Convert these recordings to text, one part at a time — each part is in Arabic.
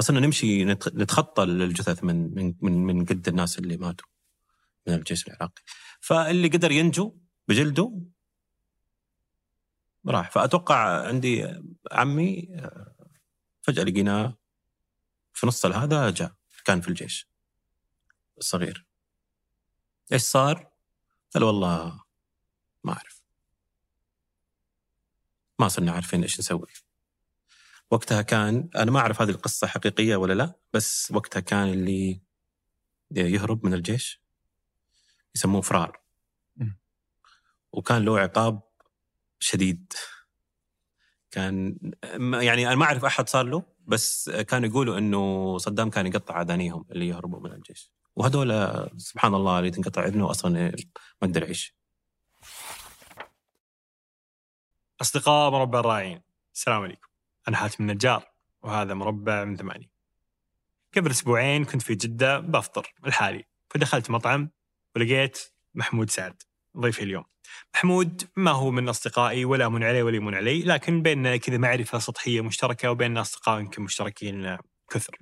فصرنا نمشي نت- نتخطى الجثث من من من, من قد الناس اللي ماتوا من الجيش العراقي. فاللي قدر ينجو بجلده راح. فأتوقع عندي عمي آه، فجأة لقيناه في نص هذا جاء كان في الجيش الصغير. إيش صار؟ قال والله ما أعرف. ما صرنا عارفين إيش نسوي. وقتها كان أنا ما أعرف هذه القصة حقيقية ولا لا بس وقتها كان اللي يهرب من الجيش يسموه فرار. وكان له عقاب شديد. كان يعني أنا ما أعرف أحد صار له بس كانوا يقولوا إنه صدام كان يقطع أذانيهم اللي يهربوا من الجيش. وهذول سبحان الله اللي تنقطع اذنه أصلا ما يقدر يعيش. أصدقاء مربع الراعين. السلام عليكم. أنا حاتم النجار وهذا مربع من ثمانية. قبل أسبوعين كنت في جدة بفطر لحالي فدخلت مطعم ولقيت محمود سعد ضيفي اليوم. محمود ما هو من أصدقائي ولا من علي ولا من علي لكن بيننا كذا معرفة سطحية مشتركة وبيننا أصدقاء يمكن مشتركين كثر.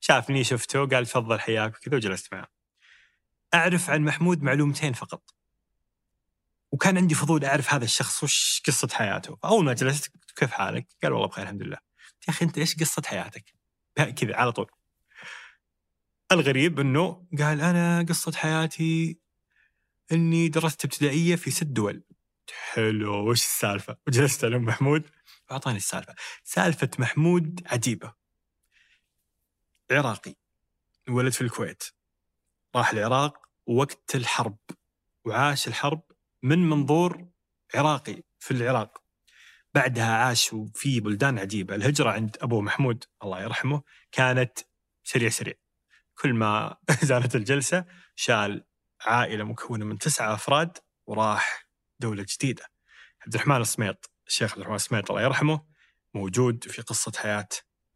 شافني شفته قال تفضل حياك وكذا وجلست معه. أعرف عن محمود معلومتين فقط. وكان عندي فضول أعرف هذا الشخص وش قصة حياته، أول ما جلست كيف حالك؟ قال والله بخير الحمد لله. يا أخي أنت إيش قصة حياتك؟ كذا على طول. الغريب إنه قال أنا قصة حياتي إني درست ابتدائية في ست دول. حلو وش السالفة؟ وجلست أم محمود واعطاني السالفة. سالفة محمود عجيبة. عراقي ولد في الكويت راح العراق وقت الحرب وعاش الحرب من منظور عراقي في العراق. بعدها عاش في بلدان عجيبة. الهجرة عند أبو محمود الله يرحمه كانت سريع سريع. كل ما زالت الجلسة شال عائلة مكونة من تسعة أفراد وراح دولة جديدة. عبد الرحمن السميط الشيخ عبد الرحمن السميط الله يرحمه موجود في قصة حياة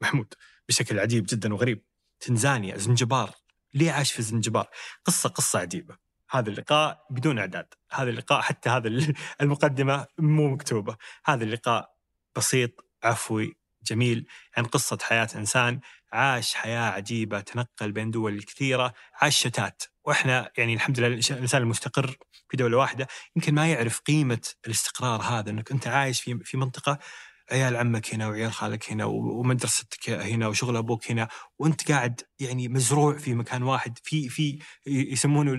محمود بشكل عجيب جدا وغريب. تنزانيا زنجبار. ليه عاش في زنجبار؟ قصة قصة عجيبة. هذا اللقاء بدون إعداد، هذا اللقاء حتى هذا المقدمة مو مكتوبة، هذا اللقاء بسيط عفوي جميل عن قصة حياة إنسان. عاش حياة عجيبة تنقل بين دول كثيرة، عاش شتات، وإحنا يعني الحمد لله الانسان المستقر في دولة واحدة. يمكن ما يعرف قيمة الاستقرار هذا إنك أنت عايش في منطقة عيال عمك هنا وعيال خالك هنا ومدرستك هنا وشغل أبوك هنا وأنت قاعد يعني مزروع في مكان واحد في في يسمونه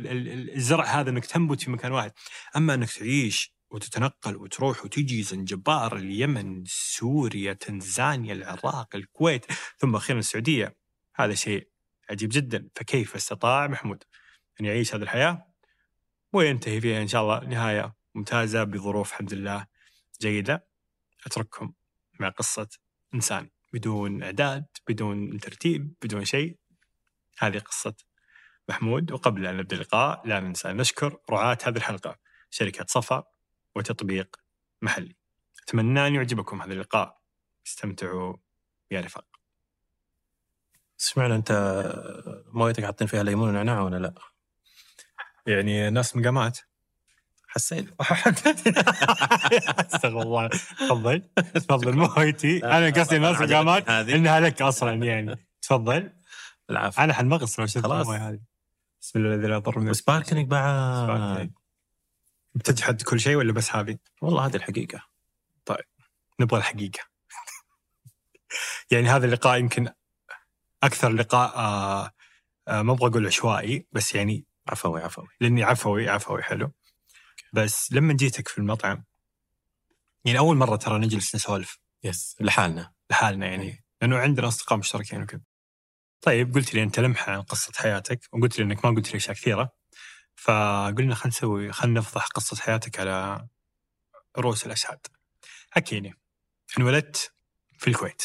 الزرع هذا إنك تنبت في مكان واحد. أما إنك تعيش وتتنقل وتروح وتجي زنجبار اليمن سوريا تنزانيا العراق الكويت ثم أخيرا السعودية. هذا شيء عجيب جدا. فكيف استطاع محمود أن يعيش هذه الحياة؟ وينتهي فيها إن شاء الله نهاية ممتازة بظروف الحمد لله جيدة. اترككم مع قصة إنسان بدون إعداد بدون ترتيب بدون شيء. هذه قصة محمود. وقبل أن نبدأ اللقاء لا ننسى نشكر رعاة هذه الحلقة شركة صفا وتطبيق محلي. أتمنى أن يعجبكم هذا اللقاء. استمتعوا يا رفاق معنى أنت مويتك حاطين فيها ليمون ونعناع ولا لا؟ يعني ناس مقامات حسيت. استغفر الله. تفضل. تفضل. مويتي أنا قصدي ناس مقامات إنها لك أصلا يعني. تفضل. العفو. أنا حنمغص لو شفت. الموية هذه. بسم الله الذي لا يضر من و sparkling بعد. sparkling. بتجحد كل شيء ولا بس هذه؟ والله هذه الحقيقة. نبغى الحقيقة. يعني هذا اللقاء يمكن أكثر لقاء آه آه ما أبغى أقول عشوائي بس يعني عفوي عفوي. لأني عفوي عفوي حلو. بس لما جيتك في المطعم يعني أول مرة ترى نجلس نسولف. يس لحالنا. لحالنا يعني. لأنه عندنا أصدقاء مشتركين وكذا. طيب قلت لي أنت لمحة عن قصة حياتك وقلت لي إنك ما قلت لي أشياء كثيرة. فقلنا خلينا نسوي خلينا نفضح قصة حياتك على رؤوس الأشهاد. حكيني انولدت في الكويت.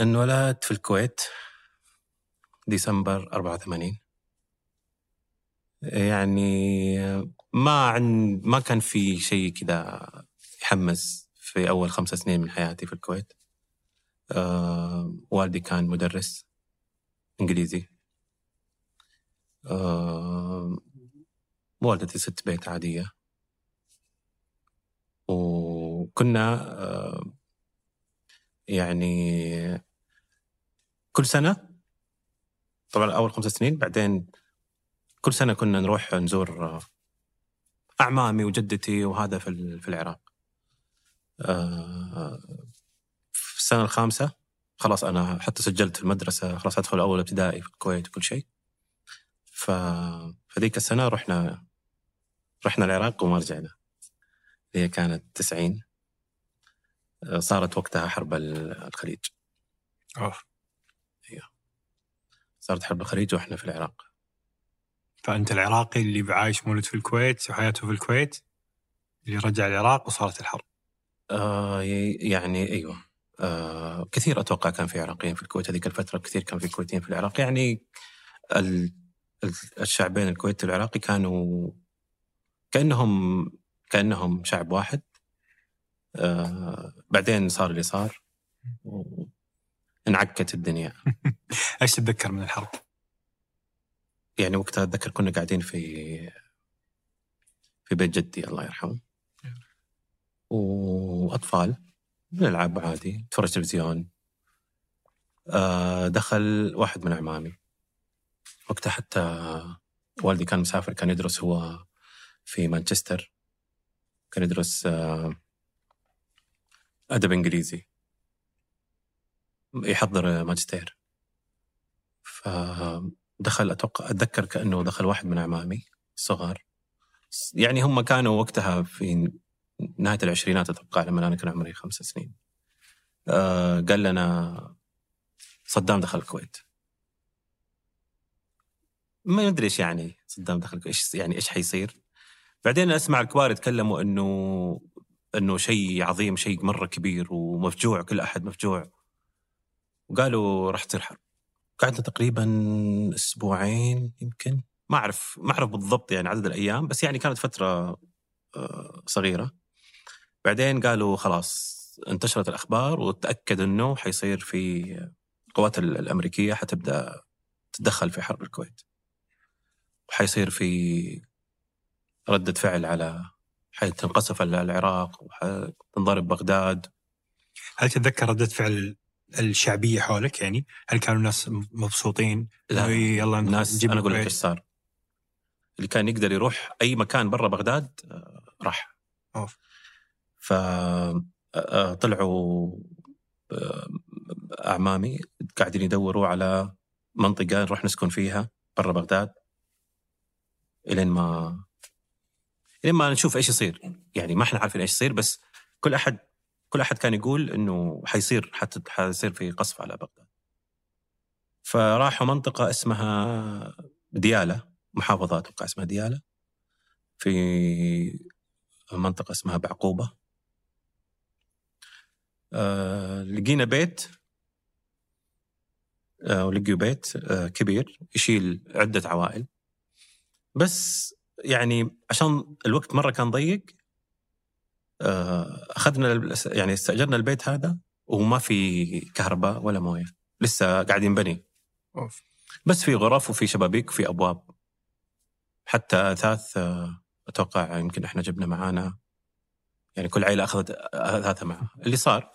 انولدت في الكويت ديسمبر 84 يعني ما عن ما كان في شيء كذا يحمس في أول خمس سنين من حياتي في الكويت. آه والدي كان مدرس إنجليزي. آه والدتي ست بيت عادية. وكنا آه يعني كل سنة طبعا أول خمس سنين بعدين كل سنة كنا نروح نزور أعمامي وجدتي وهذا في في العراق. آه، في السنة الخامسة خلاص أنا حتى سجلت في المدرسة خلاص أدخل أول ابتدائي في الكويت وكل شيء. ف فذيك السنة رحنا رحنا العراق وما رجعنا. هي كانت 90 آه، صارت وقتها حرب ال- الخليج. أوف. صارت حرب الخليج وإحنا في العراق. فأنت العراقي اللي عايش مولد في الكويت وحياته في الكويت اللي رجع العراق وصارت الحرب. آه يعني أيوه. آه كثير أتوقع كان في عراقيين في الكويت هذيك الفترة كثير كان في كويتيين في العراق. يعني ال ال- الشعبين الكويتي والعراقي كانوا كأنهم كأنهم شعب واحد. آه بعدين صار اللي صار انعكت الدنيا. إيش تتذكر من الحرب؟ يعني وقتها أتذكر كنا قاعدين في في بيت جدي الله يرحمه. وأطفال نلعب عادي نتفرج تلفزيون. آه، دخل واحد من اعمامي وقتها حتى والدي كان مسافر كان يدرس هو في مانشستر. كان يدرس آه، أدب إنجليزي. يحضر ماجستير. فدخل أتوقع أتذكر كأنه دخل واحد من اعمامي الصغار يعني هم كانوا وقتها في نهاية العشرينات أتوقع لما أنا كان عمري خمس سنين. آه قال لنا صدام دخل الكويت. ما ندري إيش يعني صدام دخل إيش يعني إيش حيصير. بعدين اسمع الكبار يتكلموا إنه إنه شيء عظيم شيء مرة كبير ومفجوع كل أحد مفجوع. وقالوا راح تصير حرب. قعدنا تقريبا أسبوعين يمكن. ما أعرف ما أعرف بالضبط يعني عدد الأيام بس يعني كانت فترة آه، صغيرة. بعدين قالوا خلاص انتشرت الأخبار وتاكد إنه حيصير في القوات ال- الأمريكية حتبدأ تتدخل في حرب الكويت. وحيصير في ردة فعل على حتنقصف ال- العراق وحتنضرب بغداد. هل تتذكر ردة فعل الشعبية حولك يعني؟ هل كانوا الناس مبسوطين؟ لا يلا الناس نجيب أنا أقول لك. إيش صار اللي كان يقدر يروح أي مكان برا بغداد آه، راح أوف. ف آه، طلعوا آه، أعمامي قاعدين يدوروا على منطقة نروح نسكن فيها برا بغداد إلين ما إلين ما نشوف إيش يصير يعني ما إحنا عارفين إيش يصير بس كل أحد كل أحد كان يقول إنه حيصير حتى حيصير في قصف على بغداد. فراحوا منطقة اسمها ديالة محافظه أتوقع اسمها ديالة في منطقة اسمها بعقوبة. آه لقينا بيت آه ولقيوا بيت آه كبير يشيل عدة عوائل. بس يعني عشان الوقت مرة كان ضيق أخذنا ال- يعني استأجرنا البيت هذا وما في كهرباء ولا موية لسه قاعد ينبني. بس في غرف وفي شبابيك وفي أبواب. حتى اثاث آه، أتوقع يمكن إحنا جبنا معانا. يعني كل عائله أخذت اثاثها معها اللي صار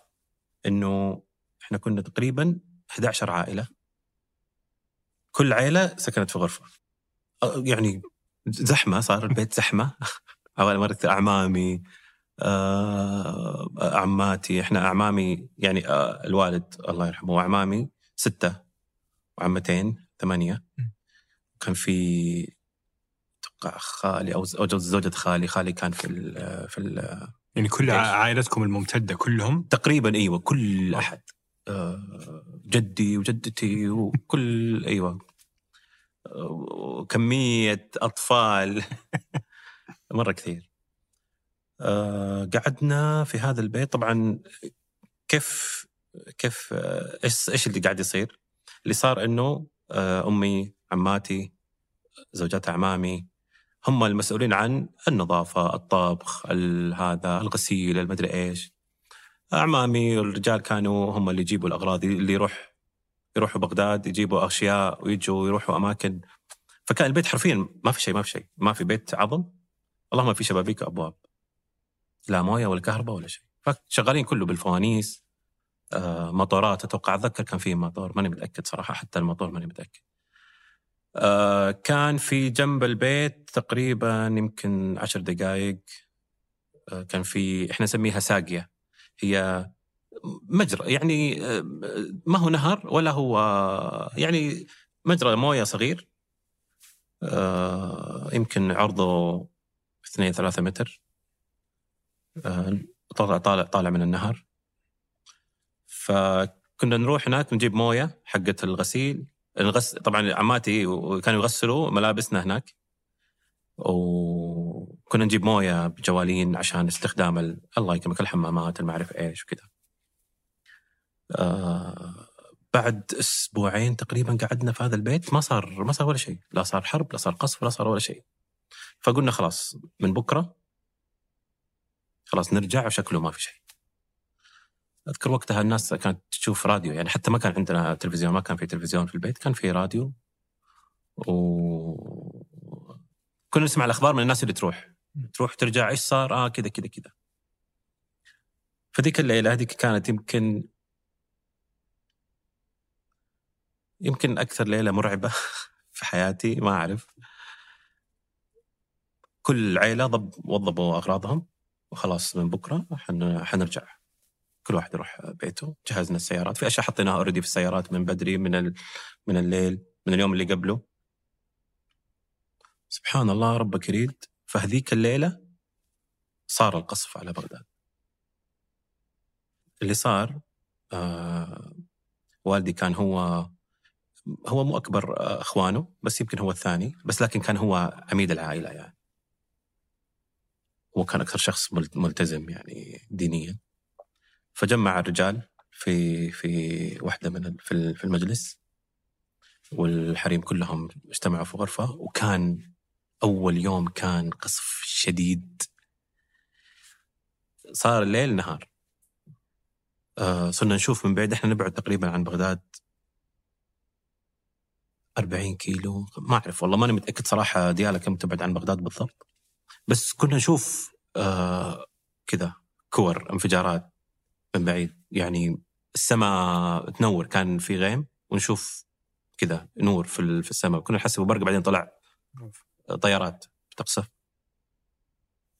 إنه إحنا كنا تقريبا 11 عائلة. كل عائله سكنت في غرفة. آه، يعني زحمة صار البيت زحمة. أول مرة أعمامي آه، عماتي إحنا أعمامي يعني آه، الوالد الله يرحمه واعمامي ستة وعمتين ثمانية. كان في أتوقع خالي أو زوجة خالي خالي كان في ال في ال يعني كل؟ عائلتكم الممتدة كلهم؟ تقريبا أيوه كل أحد. آه، جدي وجدتي وكل أيوه. آه، كميه أطفال. مرة كثير. آه، قعدنا في هذا البيت. طبعا كيف كيف آه، إيش إيش اللي قاعد يصير؟ اللي صار إنه آه، أمي عماتي زوجات اعمامي هم المسؤولين عن النظافة، الطبخ، ال- هذا الغسيل، المدري إيش. اعمامي والرجال كانوا هم اللي يجيبوا الأغراض اللي يروح يروحوا بغداد يجيبوا أشياء ويجوا يروحوا أماكن. فكان البيت حرفيا ما في شيء ما في شيء. ما في بيت عظم. اللهم في شبابيك وأبواب. لا مويه ولا كهرباء ولا شيء. فشغالين كله بالفوانيس. آه، مطارات. أتوقع أتذكر كان في مطار ماني متأكد صراحة حتى المطار ماني متأكد. آه، كان في جنب البيت تقريبا يمكن عشر دقائق آه، كان في إحنا نسميها ساقية. هي مجرى يعني آه، ما هو نهر ولا هو يعني مجرى موية صغير. آه، يمكن عرضه 2 3 متر. طالع طالع طالع من النهر. فكنا نروح هناك نجيب موية حقة الغسيل. الغسل طبعا عماتي كانوا يغسلوا ملابسنا هناك. وكنا نجيب موية بجوالين عشان استخدام ال... الله يكرمك الحمامات المعرف إيش وكذا. آه بعد أسبوعين تقريبا قعدنا في هذا البيت. ما صار ما صار ولا شيء. لا صار حرب لا صار قصف ولا صار ولا شيء. فقلنا خلاص من بكرة خلاص نرجع وشكله ما في شيء. أذكر وقتها الناس كانت تشوف راديو يعني حتى ما كان عندنا تلفزيون ما كان في تلفزيون في البيت كان في راديو. و كنا نسمع الأخبار من الناس اللي تروح. تروح ترجع إيش صار؟ آه كذا كذا كذا. فذيك الليلة هذيك كانت يمكن يمكن أكثر ليلة مرعبة في حياتي ما أعرف. كل عيلة ضب وضبوا أغراضهم. وخلاص من بكرة حن... حنرجع. كل واحد يروح بيته. جهزنا السيارات. في أشياء حطيناها اوريدي في السيارات من بدري من ال... من الليل من اليوم اللي قبله. سبحان الله ربك يريد. فهذيك الليلة صار القصف على بغداد. اللي صار آه والدي كان هو هو مو أكبر آه، إخوانه بس يمكن هو الثاني بس لكن كان هو عميد العائلة يعني. هو كان أكثر شخص مل- ملتزم يعني دينيا. فجمع الرجال في في واحدة من في المجلس والحريم كلهم اجتمعوا في غرفة وكان أول يوم كان قصف شديد. صار الليل نهار. آه صرنا نشوف من بعيد. إحنا نبعد تقريبا عن بغداد 40 كيلو ما أعرف والله ماني متأكد صراحة ديالا كم تبعد عن بغداد بالضبط. بس كنا نشوف آه كذا كور انفجارات من بعيد. يعني السماء تنور كان في غيم ونشوف كذا نور في في السماء. كنا نحسب برق بعدين طلع طيارات تقصف.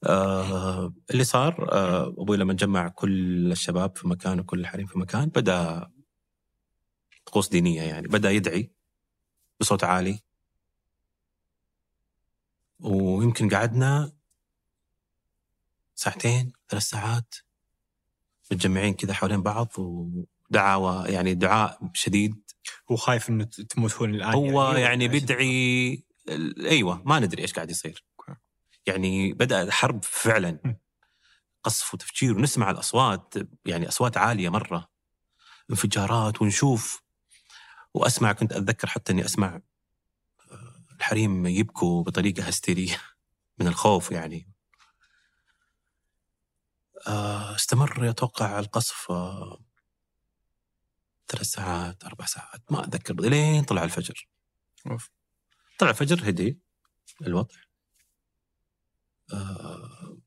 آه اللي صار آه أبوي لما جمع كل الشباب في مكان وكل الحريم في مكان بدأ طقوس دينية يعني بدأ يدعي بصوت عالي. ويمكن قعدنا ساعتين ثلاث ساعات متجمعين كذا حوالين بعض ودعاوى يعني دعاء شديد هو خايف إنه تموتون الآن هو يعني ولا إيش؟ بيدعي ال- أيوه ما ندري إيش قاعد يصير. يعني بدأ الحرب فعلا. قصف وتفجير ونسمع الأصوات يعني أصوات عالية مرة انفجارات ونشوف وأسمع كنت أتذكر حتى إني أسمع الحريم يبكوا بطريقة هستيرية من الخوف يعني. آه، استمر أتوقع القصف آه، ثلاث ساعات أربع ساعات ما أتذكر لين طلع الفجر. أوف. طلع الفجر هدي الوضع. آه،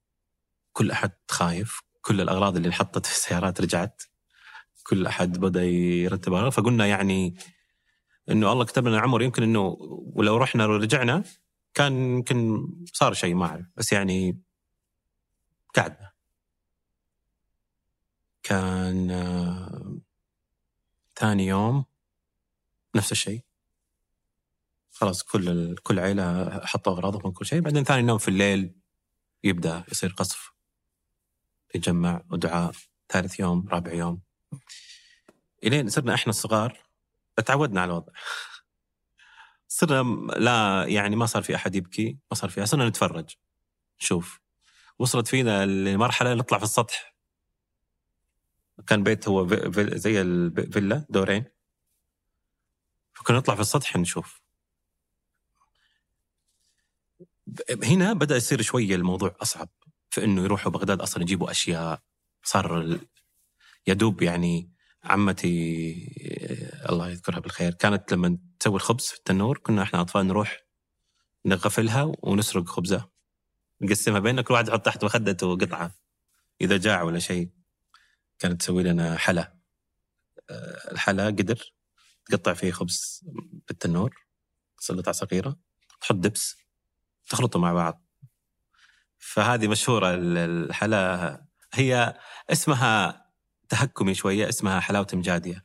كل أحد خايف كل الأغراض اللي انحطت في السيارات رجعت كل أحد بدأ يرتب فقلنا يعني إنه الله كتب لنا عمر يمكن إنه ولو رحنا ورجعنا كان يمكن صار شيء ما أعرف بس يعني قعدنا كان آه، ثاني يوم نفس الشيء. خلاص كل. كل عيلة حطوا أغراضهم وكل شيء. بعدين ثاني يوم في الليل يبدأ يصير قصف يجمع ودعاء. ثالث يوم رابع يوم. إلين صرنا إحنا الصغار تعودنا على الوضع. صرنا لا يعني ما صار في أحد يبكي ما صار في صرنا نتفرج. نشوف وصلت فينا لمرحلة نطلع في السطح. كان بيت هو زي الفيلا دورين. فكنا نطلع في السطح نشوف. هنا بدأ يصير شوية الموضوع أصعب في إنه يروحوا بغداد أصلا يجيبوا أشياء. صار يدوب يعني عمتي آه، الله يذكرها بالخير كانت لما تسوي الخبز في التنور كنا إحنا أطفال نروح نغفلها ونسرق خبزه نقسمها بيننا كل واحد يحط تحت مخدته قطعة إذا جاع ولا شيء. كانت تسوي لنا حلا. آه، الحلا قدر تقطع فيه خبز بالتنور قطع صغيرة تحط دبس تخلطهم مع بعض. فهذه مشهورة ال- الحلا هي اسمها تهكمي شوية اسمها حلاوة مجاديه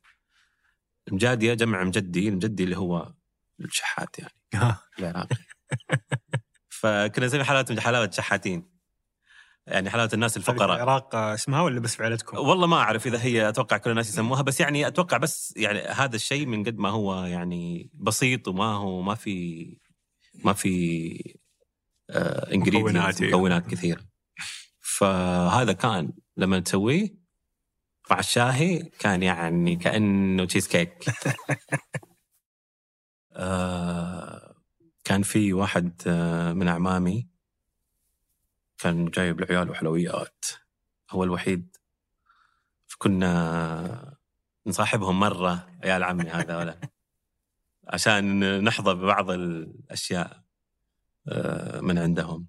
المجاديه جمع مجدي المجدي اللي هو الشحات يعني. ها. العراقي. فكنا نسمي حلاوة حلاوة شحاتين. يعني حلاوة الناس في الفقراء. العراق آه، اسمها ولا بس في عائلتكم؟ والله ما أعرف إذا هي أتوقع كل الناس يسموها بس يعني أتوقع بس يعني هذا الشيء من قد ما هو يعني بسيط وما هو ما في ما في آه. مكونات كثيرة. فهذا كان لما تسويه. مع الشاهي كان يعني كأنه تشيز كيك آه كان في واحد آه من أعمامي كان جايب العيال وحلويات هو الوحيد. فكنا نصاحبهم مرة عيال عمي هذا ولا. عشان نحظى ببعض الأشياء آه، من عندهم.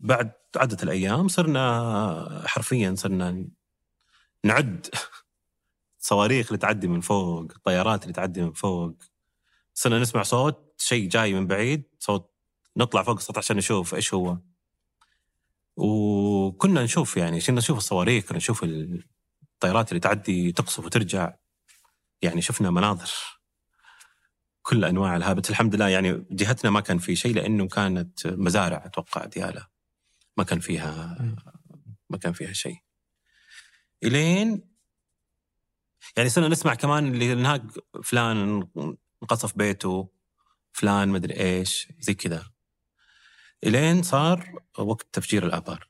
بعد عدة الأيام صرنا حرفيا صرنا نعد صواريخ اللي تعدي من فوق الطيارات اللي تعدي من فوق. صرنا نسمع صوت شيء جاي من بعيد صوت نطلع فوق السطح عشان نشوف إيش هو. وكنا نشوف يعني كنا نشوف الصواريخ كنا نشوف الطيارات اللي تعدي تقصف وترجع. يعني شفنا مناظر كل أنواع الهابت. الحمد لله يعني جهتنا ما كان في شيء لأنه كانت مزارع أتوقع دياله ما كان فيها ما كان فيها شيء. إلين يعني صرنا نسمع كمان اللي هناك فلان انقصف بيته فلان مدري إيش زي كذا. إلين صار وقت تفجير الآبار.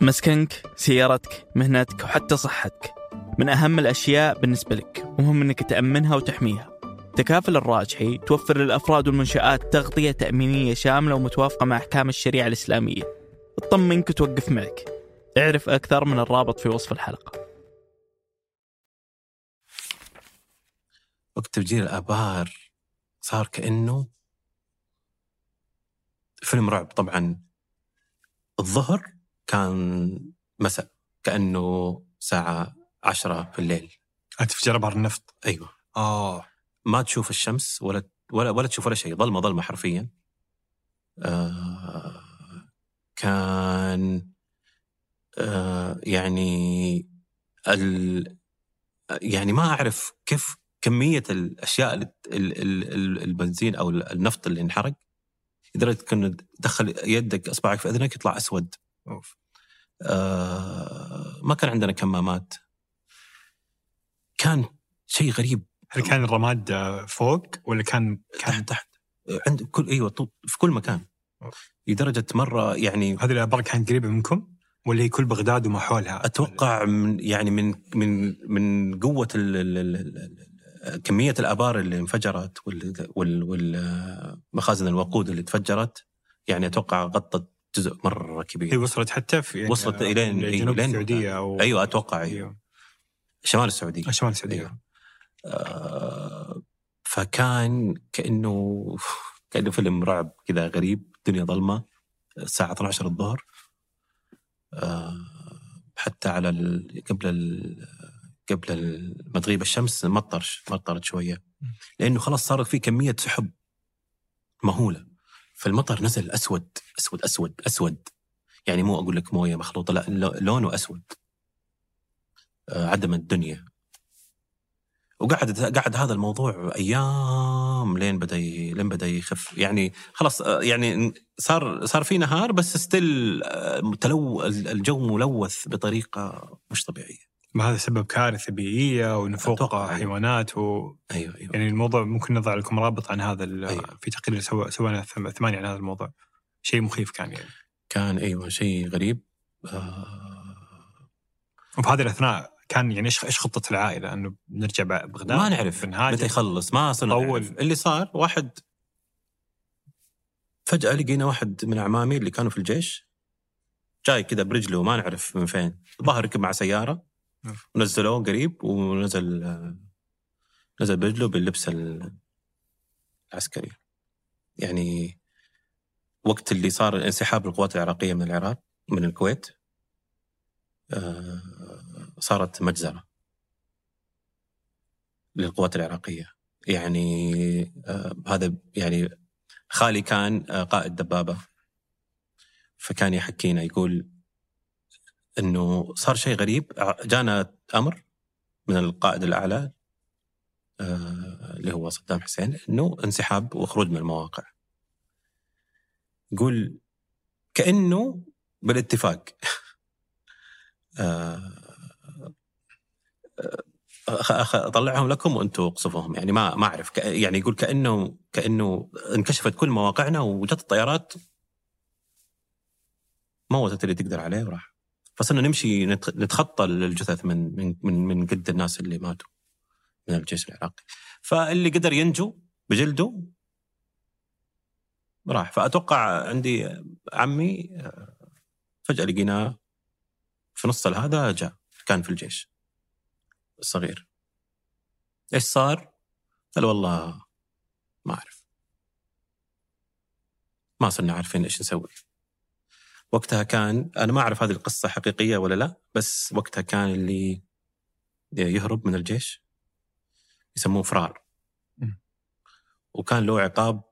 مسكنك سيارتك مهنتك وحتى صحتك. من أهم الأشياء بالنسبة لك ومهم أنك تأمنها وتحميها. تكافل الراجحي توفر للأفراد والمنشآت تغطية تأمينية شاملة ومتوافقة مع أحكام الشريعة الإسلامية. تطمنك وتوقف معك. اعرف أكثر من الرابط في وصف الحلقة. وقت تفجير الآبار صار كأنه فيلم رعب. طبعا الظهر كان مساء كأنه ساعه عشرة في الليل. تفجير ابار النفط. أيوه. آه. ما تشوف الشمس ولا ولا ولا تشوف ولا شيء ظلمة ظلمة حرفيا. آه كان آه يعني ال يعني ما أعرف كيف كمية الأشياء ال- ال- ال- البنزين أو النفط اللي انحرق لدرجه كنا تدخل يدك أصبعك في أذنك يطلع أسود. أوف. آه ما كان عندنا كمامات. كان شيء غريب. هل كان الرماد آه، فوق ولا كان كان تحت. تحت عند كل أيوه طو- في كل مكان. لدرجة مرة يعني هذه الابار كانت قريبة منكم ولا هي كل بغداد وما حولها؟ أتوقع من يعني من من من قوة ال ال ال ال كمية الآبار اللي انفجرت وال- وال- والمخازن الوقود اللي تفجرت يعني أتوقع غطت جزء مرة هي كبير وصلت حتى في يعني وصلت إلين- جنوب السعودية أو أيوه أتوقع أيوه. أيوه. شمال السعودية. شمال السعودية. أيوه. آه، فكان كأنه كأنه فيلم رعب كذا غريب الدنيا ظلمة الساعة 12 الظهر. آه، حتى على ال... قبل ال... قبل ما تغيب الشمس مطر مطرت شوية. لأنه خلاص صار في كمية سحب مهولة. فالمطر نزل أسود أسود أسود أسود. يعني مو أقول لك موية مخلوطة لا لو- لونه أسود. آه، عدم الدنيا. وقعد قعد هذا الموضوع أيام لين بدأ لين بدأ يخف. يعني خلاص آه، يعني صار صار في نهار بس ستيل تلو الجو ملوث بطريقة مش طبيعية. ما هذا سبب كارثة بيئية ونفوق أيوه. حيوانات و... أيوه أيوه. يعني الموضوع ممكن نضع لكم رابط عن هذا ال- أيوه. في تقرير سوى سوينا ثم- ثمانية عن هذا الموضوع. شيء مخيف كان يعني. كان أيوه شيء غريب. آه. وفي هذه الأثناء كان يعني إيش إيش خطة العائلة؟ إنه نرجع بع- بغداد ما نعرف متى يخلص ما صرنا طول. اللي صار واحد فجأة لقينا واحد من أعمامي اللي كانوا في الجيش جاي كذا برجله ما نعرف من فين. ظهر ركب مع سيارة. أوف. ونزلوه قريب ونزل نزل برجله باللبس ال- العسكري. يعني وقت اللي صار انسحاب القوات العراقية من العراق من الكويت آه، صارت مجزرة للقوات العراقية. يعني آه، هذا يعني خالي كان آه، قائد دبابة. فكان يحكينا يقول إنه صار شيء غريب. جانا أمر من القائد الأعلى آه، اللي هو صدام حسين إنه انسحاب وخروج من المواقع. يقول كأنه بالاتفاق. أطلعهم لكم وأنتم اقصفوهم. يعني ما ما أعرف. يعني يقول كانه كأنه انكشفت كل مواقعنا وجت الطيارات موتت اللي تقدر عليه وراح. فصرنا نمشي نتخطى الجثث من من من من قد الناس اللي ماتوا من الجيش العراقي. فاللي قدر ينجو بجلده راح. فأتوقع عندي عمي فجأة لقيناه في نص هذا جاء كان في الجيش. الصغير. إيش صار؟ قال والله ما أعرف. ما صرنا عارفين إيش نسوي. وقتها كان أنا ما أعرف هذه القصة حقيقية ولا لا بس وقتها كان اللي يهرب من الجيش يسموه فرار. وكان له عقاب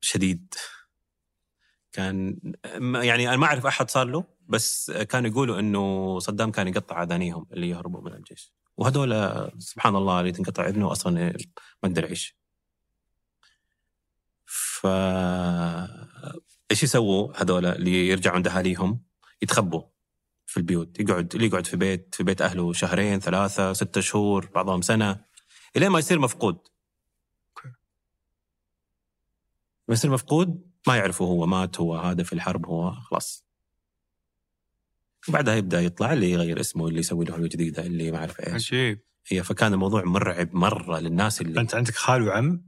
شديد. كان يعني أنا ما أعرف أحد صار له بس كانوا يقولوا إنه صدام كان يقطع أذانيهم اللي يهربوا من الجيش. وهذول سبحان الله اللي تنقطع اذنه أصلا ما يقدر يعيش. ف إيش يسووا هذول اللي يرجعوا عند أهاليهم؟ يتخبوا في البيوت يقعد اللي يقعد في بيت في بيت أهله شهرين ثلاثة ستة شهور بعضهم سنة الين ما يصير مفقود. ما يصير مفقود ما يعرفوا هو مات هو هذا في الحرب هو خلاص. وبعدها يبدأ يطلع اللي يغير اسمه اللي يسوي له جديدة اللي ما أعرف إيش. عجيب. هي فكان الموضوع مرعب مرة للناس اللي أنت عندك خال وعم؟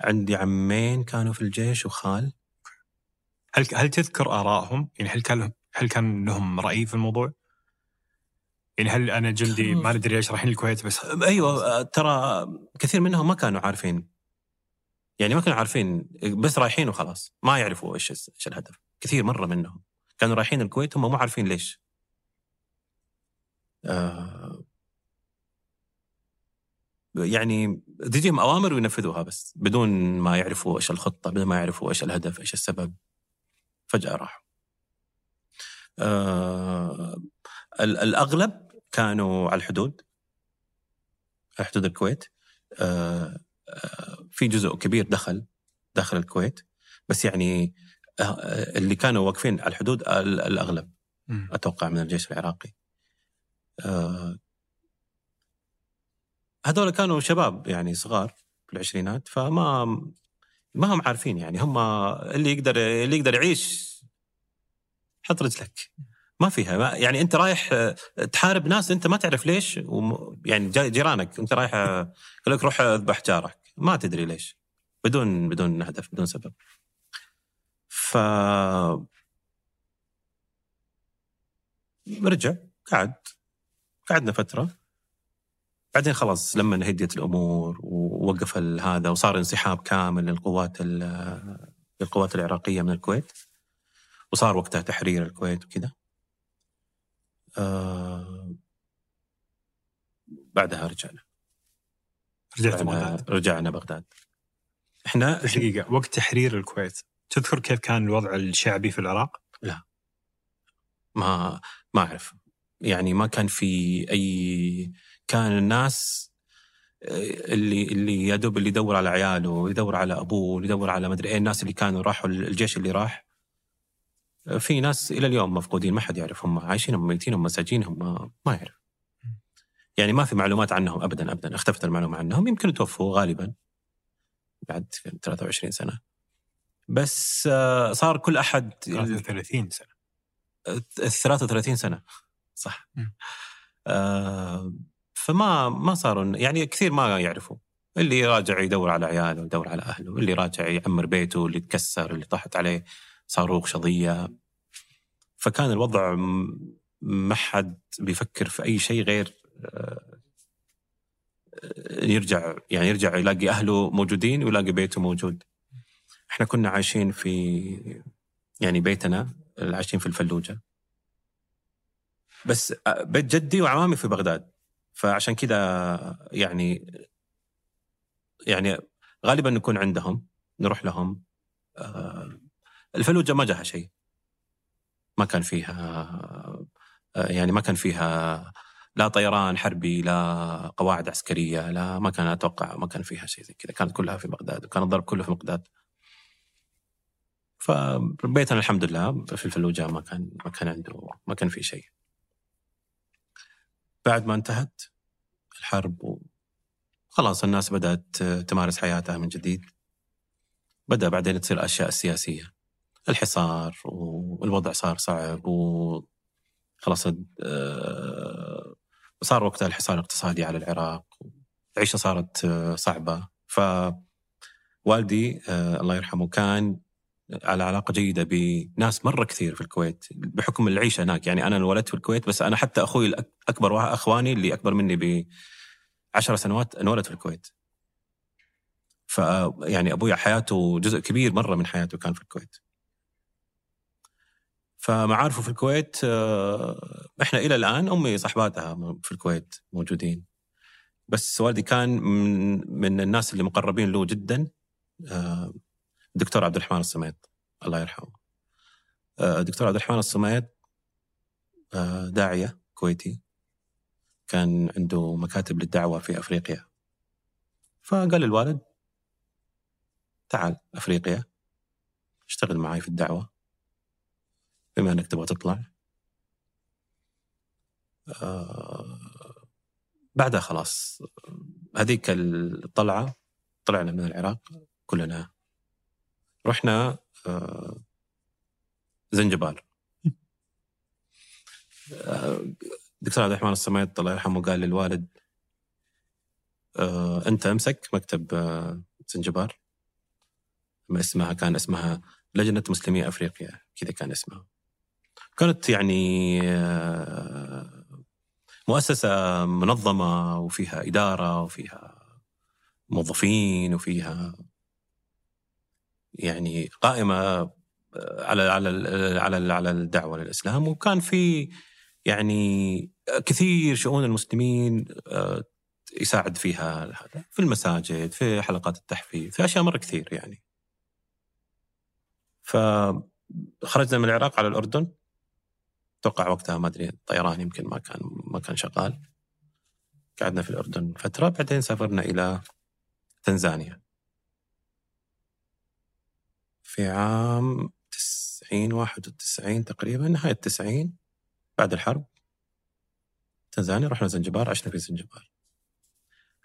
عندي عمين كانوا في الجيش وخال. هل هل تذكر آرائهم؟ يعني هل كان هل كان لهم رأي في الموضوع؟ يعني هل أنا جندي ما ندري ليش رايحين الكويت بس أيوه ترى كثير منهم ما كانوا عارفين. يعني ما كانوا عارفين بس رايحين وخلاص. ما يعرفوا إيش إيش الهدف. كثير مرة منهم. كانوا رايحين الكويت هم مو عارفين ليش. آه يعني تجيهم أوامر وينفذوها بس بدون ما يعرفوا إيش الخطة بدون ما يعرفوا إيش الهدف إيش السبب. فجأة راحوا. آه الأغلب كانوا على الحدود على حدود الكويت. آه آه في جزء كبير دخل داخل الكويت. بس يعني اللي كانوا واقفين على الحدود الأغلب أتوقع من الجيش العراقي. آه هذول كانوا شباب يعني صغار في العشرينات فما ما هم عارفين يعني هم اللي يقدر اللي يقدر يعيش حط رجلك. ما فيها ما يعني أنت رايح تحارب ناس أنت ما تعرف ليش يعني جيرانك أنت رايح يقول لك روح أذبح جارك. ما تدري ليش بدون بدون هدف بدون سبب. ف رجع قعد قعدنا فترة. بعدين خلاص لما هديت الأمور ووقف هذا وصار انسحاب كامل للقوات للقوات العراقية من الكويت. وصار وقتها تحرير الكويت وكذا. آه بعدها رجعنا. رجعت بغداد. رجعنا بغداد. إحنا دقيقة وقت تحرير الكويت. تذكر كيف كان الوضع الشعبي في العراق؟ لا. ما ما أعرف. يعني ما كان في أي كان الناس آه، اللي اللي يا دوب اللي يدور على عياله يدور على أبوه يدور على مدري إيه الناس اللي كانوا راحوا الجيش اللي راح. آه، في ناس إلى اليوم مفقودين ما حد يعرف هم عايشين هم ميتين هم مساجين هم ما, ما يعرف. يعني ما في معلومات عنهم ابدا ابدا. اختفت المعلومة عنهم يمكن توفوا غالبا. بعد 23 سنة. بس آه، صار كل أحد 33 سنة. 33 سنة. صح. آه فما ما صاروا يعني كثير ما يعرفوا. اللي راجع يدور على عياله يدور على أهله. اللي راجع يعمر بيته اللي تكسر اللي طاحت عليه صاروخ شظيه فكان الوضع ما حد بيفكر في أي شيء غير آه، يرجع يعني يرجع يلاقي أهله موجودين ويلاقي بيته موجود. إحنا كنا عايشين في يعني بيتنا عايشين في الفلوجة. بس بيت جدي وعمامي في بغداد. فعشان كذا يعني يعني غالبا نكون عندهم نروح لهم. الفلوجة ما جاها شيء. ما كان فيها يعني ما كان فيها لا طيران حربي لا قواعد عسكرية لا ما كان أتوقع ما كان فيها شيء زي كذا كانت كلها في بغداد وكان الضرب كله في بغداد. فربيتنا الحمد لله. في الفلوجة ما كان ما كان عنده ما كان في شيء. بعد ما انتهت الحرب خلاص الناس بدأت تمارس حياتها من جديد. بدأ بعدين تصير الأشياء السياسية الحصار والوضع صار صعب وخلاص آه، صار وقتها الحصار الاقتصادي على العراق. العيشة صارت آه، صعبة. فوالدي آه، الله يرحمه كان على علاقة جيدة بناس مرة كثير في الكويت بحكم العيشه هناك. يعني أنا انولدت في الكويت بس أنا حتى أخوي الاكبر أخواني اللي أكبر مني ب 10 سنوات انولد في الكويت. ف يعني أبوي حياته جزء كبير مرة من حياته كان في الكويت. فمعارفه في الكويت آه، إحنا إلى الآن أمي صحباتها في الكويت موجودين. بس والدي كان من من الناس اللي مقربين له جدا آه، الدكتور عبد الرحمن الصميد. الله يرحمه. الدكتور آه، عبد الرحمن الصميد آه، داعية كويتي. كان عنده مكاتب للدعوة في أفريقيا. فقال للوالد تعال أفريقيا اشتغل معي في الدعوة. بما أنك تبغى تطلع. آه بعدها خلاص هذيك الطلعة طلعنا من العراق كلنا. رحنا آه، زنجبار آه، دكتور عبد الرحمن الصميد الله يرحمه قال للوالد آه، أنت أمسك مكتب زنجبار اسمها كان اسمها لجنة مسلمي أفريقيا كذا كان اسمها. كانت يعني مؤسسة منظمة وفيها إدارة وفيها موظفين وفيها يعني قائمة آه، على على على على الدعوة للإسلام. وكان في يعني كثير شؤون المسلمين آه، يساعد فيها هذا. في المساجد في حلقات التحفيظ في أشياء مرة كثير يعني. فخرجنا من العراق على الأردن. أتوقع وقتها ما أدري الطيران يمكن ما كان ما كان شغال. قعدنا في الأردن فترة بعدين سافرنا إلى تنزانيا. في عام 90 91 تقريبا نهاية 90 بعد الحرب. تنزانيا رحنا زنجبار عشنا في زنجبار.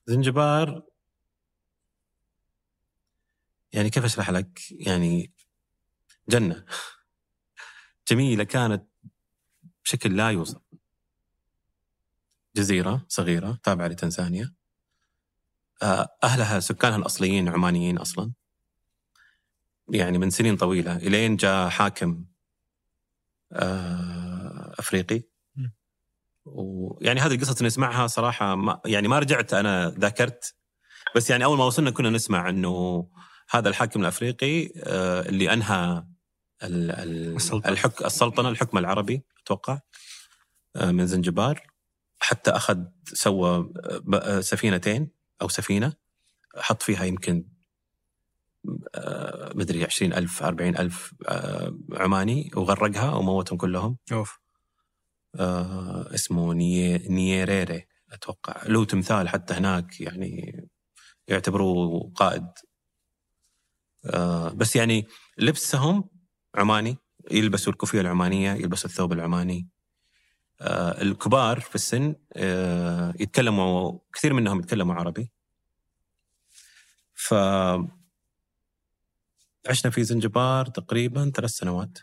زنجبار يعني كيف أشرح لك؟ يعني جنة. جميلة كانت بشكل لا يوصف. جزيرة صغيرة تابعة لتنزانيا. آه، أهلها سكانها الأصليين عمانيين أصلا. يعني من سنين طويلة إلين جاء حاكم آه، أفريقي. ويعني هذه القصص نسمعها صراحة ما يعني ما رجعت أنا ذاكرت. بس يعني أول ما وصلنا كنا نسمع إنه هذا الحاكم الأفريقي آه، اللي أنهى الحك السلطنة الحكم العربي أتوقع آه، من زنجبار. حتى أخذ سوى سفينتين أو سفينة حط فيها يمكن مدري 20000 40000 آه، عماني وغرقها وموتهم كلهم. أوف. آه اسمه ني... نيريري أتوقع. له تمثال حتى هناك يعني يعتبروه قائد. آه بس يعني لبسهم عماني يلبسوا الكوفية العمانية يلبسوا الثوب العماني. آه الكبار في السن آه يتكلموا كثير منهم يتكلموا عربي. ف عشنا في زنجبار تقريبا ثلاث سنوات.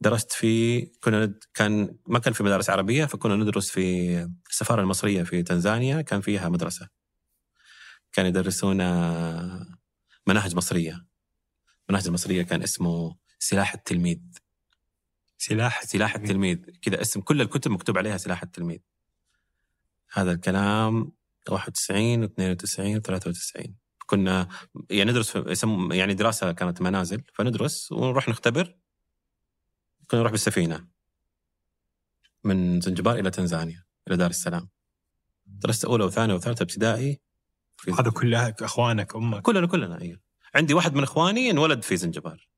درست في كنا كان ما كان في مدارس عربية فكنا ندرس في السفارة المصرية في تنزانيا كان فيها مدرسة. كان يدرسونا مناهج مصرية. مناهج المصريه كان اسمه سلاح التلميذ. سلاح سلاح التلميذ. كذا اسم كل الكتب مكتوب عليها سلاح التلميذ. هذا الكلام 91 و92 و93 كنا يعني ندرس يعني دراسة كانت منازل فندرس ونروح نختبر. كنا نروح بالسفينة. من زنجبار إلى تنزانيا إلى دار السلام. درست أولى وثانية وثالثة ابتدائي. هذا كلها إخوانك أمك. كلنا كلنا أيوه عندي واحد من إخواني انولد في زنجبار.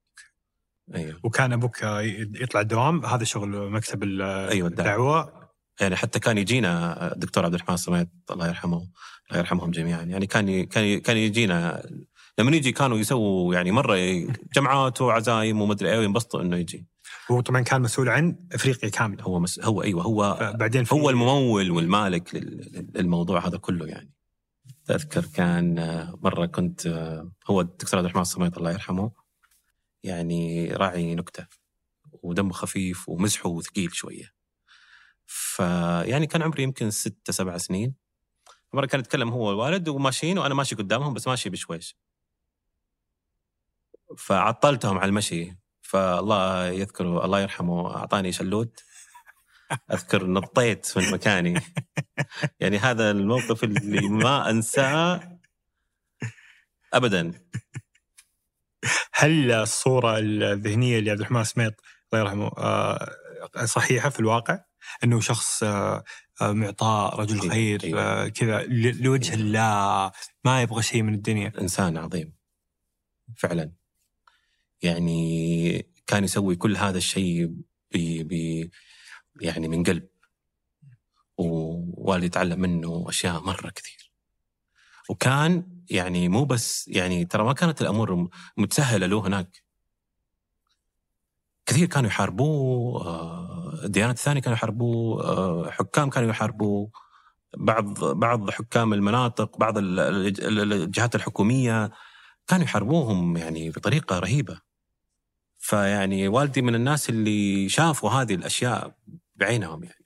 أيوه وكان أبوك يطلع الدوام هذا شغل مكتب أيوه الدعوه الدعوة. يعني حتى كان يجينا الدكتور عبد الرحمن الصميت الله يرحمه الله يرحمهم جميعا. يعني كان كان كان يجينا لما يجي كانوا يسووا يعني مرة جمعات وعزايم ومدري إيه وينبسطوا إنه يجي. هو طبعا كان مسؤول عن إفريقيا كاملة. هو مس هو أيوه هو بعدين هو الممول والمالك لل- للموضوع هذا كله يعني. اذكر كان مرة كنت هو الدكتور عبد الرحمن الصميت الله يرحمه يعني راعي نكتة ودمه خفيف ومزحه ثقيل شوية. فيعني كان عمري يمكن ستة سبع سنين. مرة كان يتكلم هو والوالد وماشيين وأنا ماشي قدامهم بس ماشي بشويش. فعطلتهم على المشي. فالله يذكره الله يرحمه أعطاني شلوت. أذكر نطيت من مكاني. يعني هذا الموقف اللي ما أنساه أبدا. هل الصورة الذهنية لعبد الرحمن سميط الله يرحمه آه، صحيحة في الواقع؟ إنه شخص آه، آه، معطاء رجل أيوة، خير أيوة. آه، كذا لوجه الله ما يبغى شيء من الدنيا. إنسان عظيم. فعلا. يعني كان يسوي كل هذا الشيء ب ب يعني من قلب. ووالدي يتعلم منه أشياء مرة كثير. وكان يعني مو بس يعني ترى ما كانت الأمور متسهلة له هناك. كثير كانوا يحاربوه آه، الديانات الثانية كانوا يحاربوه آه، حكام كانوا يحاربوه بعض بعض حكام المناطق بعض ال- ال- الجهات الحكومية كانوا يحاربوهم يعني بطريقة رهيبة. فيعني والدي من الناس اللي شافوا هذه الأشياء بعينهم يعني.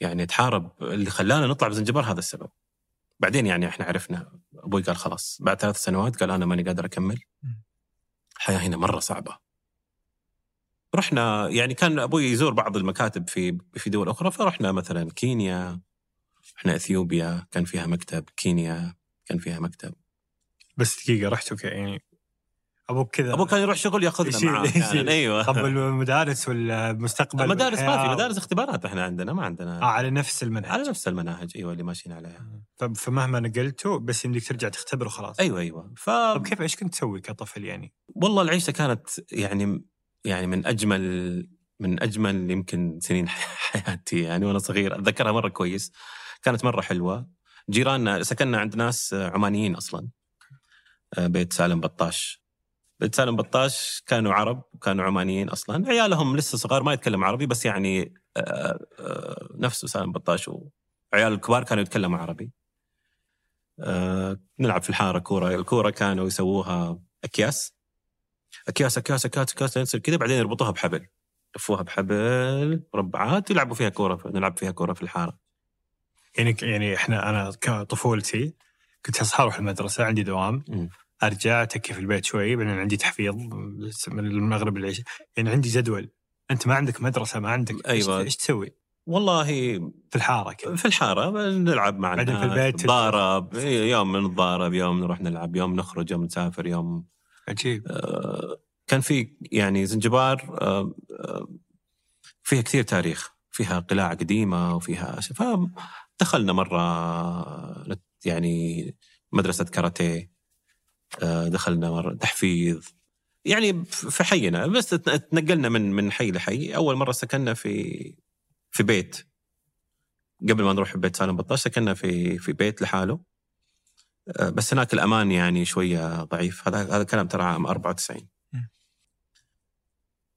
يعني تحارب اللي خلانا نطلع بزنجبار هذا السبب. بعدين يعني إحنا عرفنا أبوي قال خلاص بعد ثلاث سنوات قال أنا ماني قادر أكمل. الحياة هنا مرة صعبة. رحنا يعني كان أبوي يزور بعض المكاتب في في دول أخرى فرحنا مثلا كينيا رحنا إثيوبيا كان فيها مكتب كينيا كان فيها مكتب. بس دقيقة رحتوا يعني. أبوك كذا. ابوه كان يروح شغل يأخذنا معاه. أحياناً، أيوه. طب المدارس والمستقبل مدارس ما في مدارس اختبارات إحنا عندنا ما عندنا. آه على نفس المنهج. على نفس المناهج أيوه اللي ماشيين عليها. فمهما نقلتوا بس يمديك ترجع تختبر وخلاص. أيوه أيوه. ف طب كيف إيش كنت تسوي كطفل يعني؟ والله العيشة كانت يعني يعني من أجمل من أجمل يمكن سنين حياتي يعني وأنا صغير. أتذكرها مرة كويس. كانت مرة حلوة. جيراننا سكننا عند ناس عمانيين أصلا. آه، بيت سالم بطاش. بيت سالم بطاش كانوا عرب كانوا عمانيين أصلا. عيالهم لسه صغار ما يتكلم عربي بس يعني آه، آه، نفسه سالم بطاش وعيال الكبار كانوا يتكلموا عربي. نلعب في الحارة كورة. الكورة كانوا يسووها أكياس. أكياس أكياس أكياس أكياس تصير كذا بعدين يربطوها بحبل. يلفوها بحبل مربعات يلعبوا فيها كورة نلعب فيها كورة في الحارة. يعني يعني إحنا أنا كطفولتي كنت أصحى أروح المدرسة عندي دوام مم. أرجع أتكي في البيت شوي بعدين عندي تحفيظ من المغرب للعشاء. يعني عندي جدول. أنت ما عندك مدرسة ما عندك أيوة. إيش تسوي؟ والله في الحارة كذا. في الحارة نلعب مع بعدين في البيت إيه، يوم نتضارب يوم نروح نلعب يوم نخرج يوم نسافر يوم عجيب. آه، كان في يعني زنجبار آه، آه، فيها كثير تاريخ. فيها قلاع قديمة وفيها فدخلنا نت- يعني مدرسة كاراتيه. دخلنا مرة تحفيظ. يعني في حينا بس تنقلنا من من حي لحي. أول مرة سكننا في في بيت. قبل ما نروح بيت سالم بطاش سكننا في في بيت لحاله. بس هناك الأمان يعني شوية ضعيف. هذا هذا الكلام ترى عام 94 مم.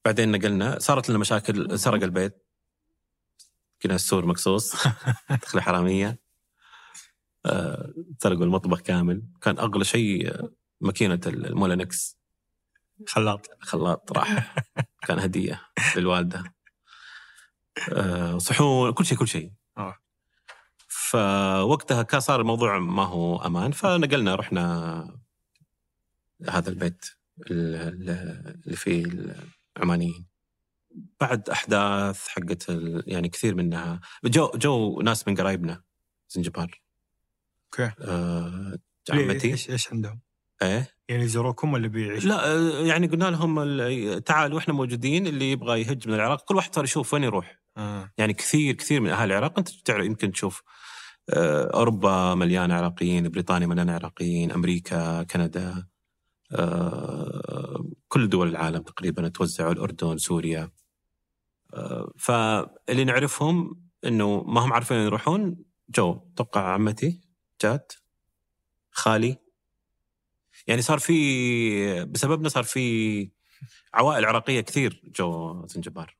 بعدين نقلنا صارت لنا مشاكل سرق البيت. كنا السور مقصوص دخلوا حرامية. آه، سرقوا المطبخ كامل. كان أغلى شيء آه، ماكينة المولانكس خلاط. خلاط راح. كان هدية للوالدة. آه، صحون كل شيء كل شيء. آه. فوقتها كان صار الموضوع ما هو أمان فنقلنا رحنا هذا البيت ال- ال- اللي فيه العمانيين بعد أحداث حقت يعني كثير منها جو جو ناس من قرايبنا زنجبار okay آه؟ عمتي إيش إيش عندهم؟ إيه يعني يزوروكم ولا بيعيشوا؟ لا آه، يعني قلنا لهم ال- تعالوا إحنا موجودين اللي يبغى يهج من العراق كل واحد صار يشوف وين يروح آه. يعني كثير كثير من أهل العراق أنت تعرف يمكن تشوف آه، أوروبا مليانه عراقيين، بريطانيا مليانه عراقيين، أمريكا، كندا آه، كل دول العالم تقريبا توزعوا الأردن، سوريا. آه، فاللي نعرفهم إنه ما هم عارفين يروحون. جو توقع عمتي جات خالي. يعني صار في بسببنا صار في عوائل عراقية كثير جو زنجبار.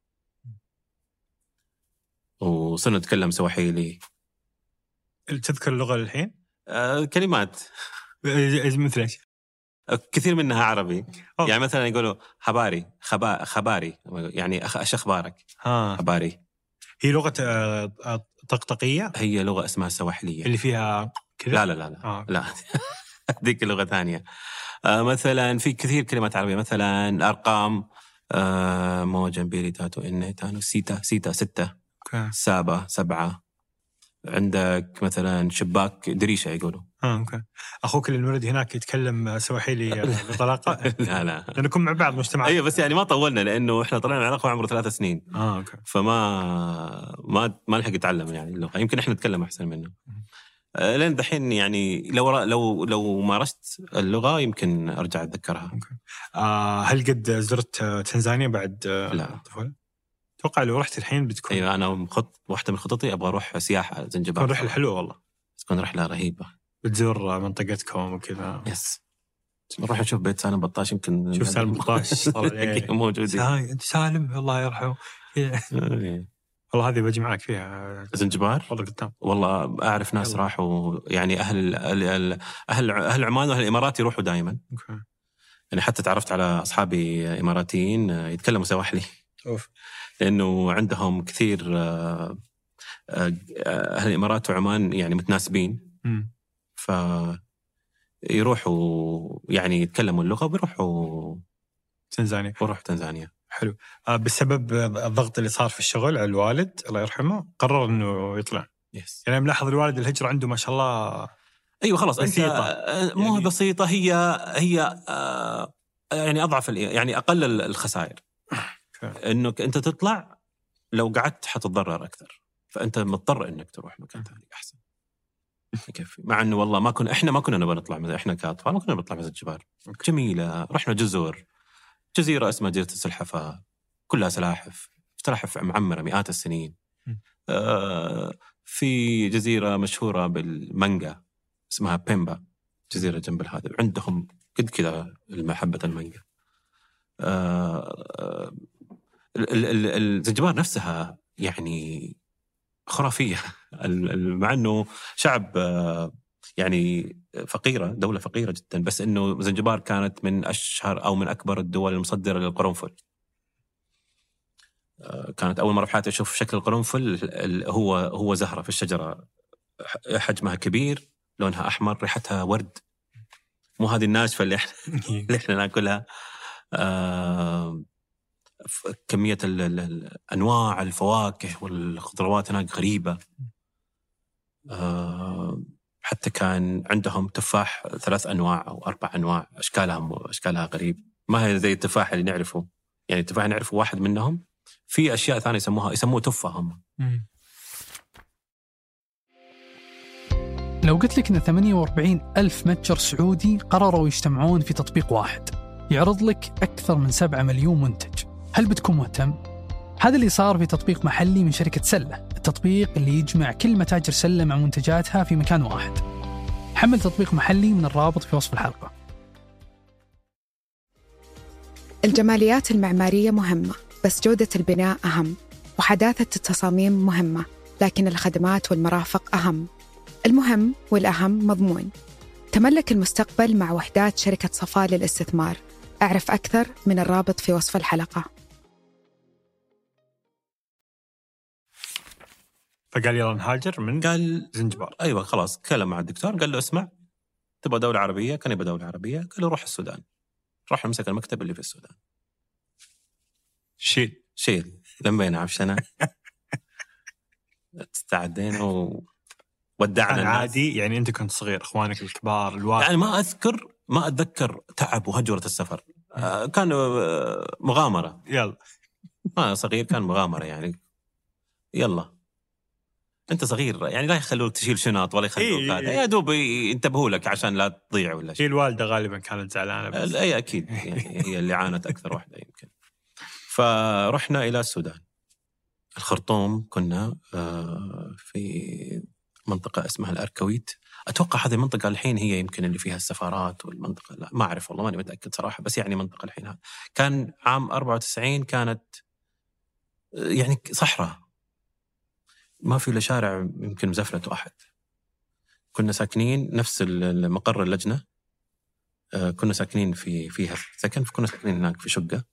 وصرنا نتكلم سواحيلي. تذكر اللغة الحين؟ آه، كلمات. إيه، مثل إيش؟ كثير منها عربي. أوه. يعني مثلا يقولوا خباري خبا خباري. يعني أخ- إيش أخبارك ها. خباري. هي لغة آه، آه، طقطقية؟ هي لغة اسمها سواحلية. اللي فيها كذا؟ لا لا لا لا, آه. لا. هذيك لغة ثانية. آه مثلا في كثير كلمات عربية. مثلا الارقام آه moja mbili tatu nne tano sita sita ستة okay. saba سبعة. عندك مثلا شباك dirisha يقولوا؟ آه okay. أخوك اللي انولد هناك يتكلم سواحيلي آه، بطلاقة؟ لا لا. لأنكم مع بعض مجتمع أيوه بس يعني ما طولنا لأنه إحنا طلعنا العراق وعمره ثلاث سنين. آه okay. فما ما ما لحق يتعلم يعني اللغة. يمكن إحنا نتكلم أحسن منه. آه، لين دحين يعني لو لو لو مارست اللغة يمكن أرجع أتذكرها. آه هل قد زرت تنزانيا بعد آه، لا. الطفوله؟ أتوقع لو رحت الحين بتكون أيوه أنا مخط واحدة من خططي أبغى أروح سياحة زنجبار. تكون رحلة حلوة والله. تكون رحلة رهيبة. بتزور منطقتكم وكذا. يس نروح نشوف بيت سالم بطاش يمكن شوف سالم بطاش. طلع عليه. موجود سا- أنت سالم؟ الله يرحمه. إيه. والله هذه بجي معك فيها. زنجبار؟ والله قدام. والله أعرف ناس يلا. راحوا يعني أهل أهل أهل أهل عمان وأهل الإمارات يروحوا دائما أوكي. يعني حتى تعرفت على أصحابي إماراتيين يتكلموا سواحلي. أوف. لأنه عندهم كثير آه، آه، أهل الإمارات وعمان يعني متناسبين. مم. ف يروحوا يعني يتكلموا اللغة وبيروحوا تنزانيا. بيروحوا تنزانيا. حلو. آه بسبب الضغط اللي صار في الشغل على الوالد الله يرحمه قرر إنه يطلع. يس يعني ملاحظ الوالد الهجرة عنده ما شاء الله أيوه خلاص أنت. آه، مو يعني- بسيطة هي هي يعني أضعف يعني أقل ال- الخسائر. إنك أنت تطلع لو قعدت حتتضرر أكثر. فأنت مضطر إنك تروح مكان ثاني أحسن. يكفي. مع إنه والله ما كنا إحنا ما كنا نبغى نطلع مثلا إحنا كأطفال ما كنا نطلع مثل الجبال. جميلة رحنا جزر. جزيرة اسمها جزيرة السلحفاه كلها سلاحف. سلاحف معمرة مئات السنين. آه في جزيرة مشهورة بالمانجا اسمها بيمبا. جزيرة جنب هذا عندهم قد كذا محبه المانجا. آه الزنجبار نفسها يعني خرافية. مع إنه شعب آه، يعني فقيرة دولة فقيرة جدا بس إنه زنجبار كانت من أشهر أو من أكبر الدول المصدرة للقرنفل. آه، كانت أول مرة في حياتي أشوف شكل القرنفل ال- هو هو زهرة في الشجرة. حجمها كبير لونها أحمر ريحتها ورد. مو هذه الناشفة اللي إحنا اللي إحنا ناكلها. آه، كمية انواع الفواكه والخضروات هناك غريبة. آه، حتى كان عندهم تفاح ثلاث أنواع أو أربع أنواع أشكالها أشكالها غريب. ما هي زي التفاح اللي نعرفه. يعني التفاح نعرفه واحد منهم. في أشياء ثانية يسموها يسموه تفه هم. لو قلت لك أن 48 ألف متجر سعودي قرروا يجتمعون في تطبيق واحد يعرض لك أكثر من 7 مليون منتج. هل بتكون مهتم؟ هذا اللي صار في تطبيق محلي من شركة سلة التطبيق اللي يجمع كل متاجر سلة مع منتجاتها في مكان واحد. حمل تطبيق محلي من الرابط في وصف الحلقة. الجماليات المعمارية مهمة بس جودة البناء أهم وحداثة التصاميم مهمة لكن الخدمات والمرافق أهم. المهم والأهم مضمون. تملك المستقبل مع وحدات شركة صفاء للاستثمار. أعرف أكثر من الرابط في وصف الحلقة. فقال يلا نهاجر من قال زنجبار. أيوه خلاص تكلم مع الدكتور قال له اسمع تبغى دولة عربية؟ كان يبغى دولة عربية قال له روح السودان. راح مسك المكتب اللي في السودان. شيل. شيل. لمينا عفشنا استعدينا وودعنا كان الناس. عادي يعني أنت كنت صغير أخوانك الكبار الوالد يعني ما أذكر ما أتذكر تعب وهجرة السفر. آه، كان آه، مغامرة. يلا. ما صغير كان مغامرة يعني. يلا. انت صغير يعني لا يخلوك تشيل شنط ولا يخلوك إيه، هذا. إيه. يا دوب ينتبهوا لك عشان لا تضيع ولا هي شيء الوالدة غالبا كانت زعلانة بس. اي أكيد. يعني هي اللي عانت أكثر واحدة يمكن. فرحنا إلى السودان. الخرطوم كنا آه، في منطقة اسمها الأركويت. أتوقع هذه المنطقة الحين هي يمكن اللي فيها السفارات والمنطقة لا ما أعرف والله ماني متأكد صراحة بس يعني منطقة الحين هذا كان عام 94 كانت آه، يعني صحراء. ما في إلا شارع يمكن مزفلته احد كنا ساكنين نفس المقر اللجنة. آه، كنا ساكنين في فيها في سكن فكنا ساكنين هناك في شقة.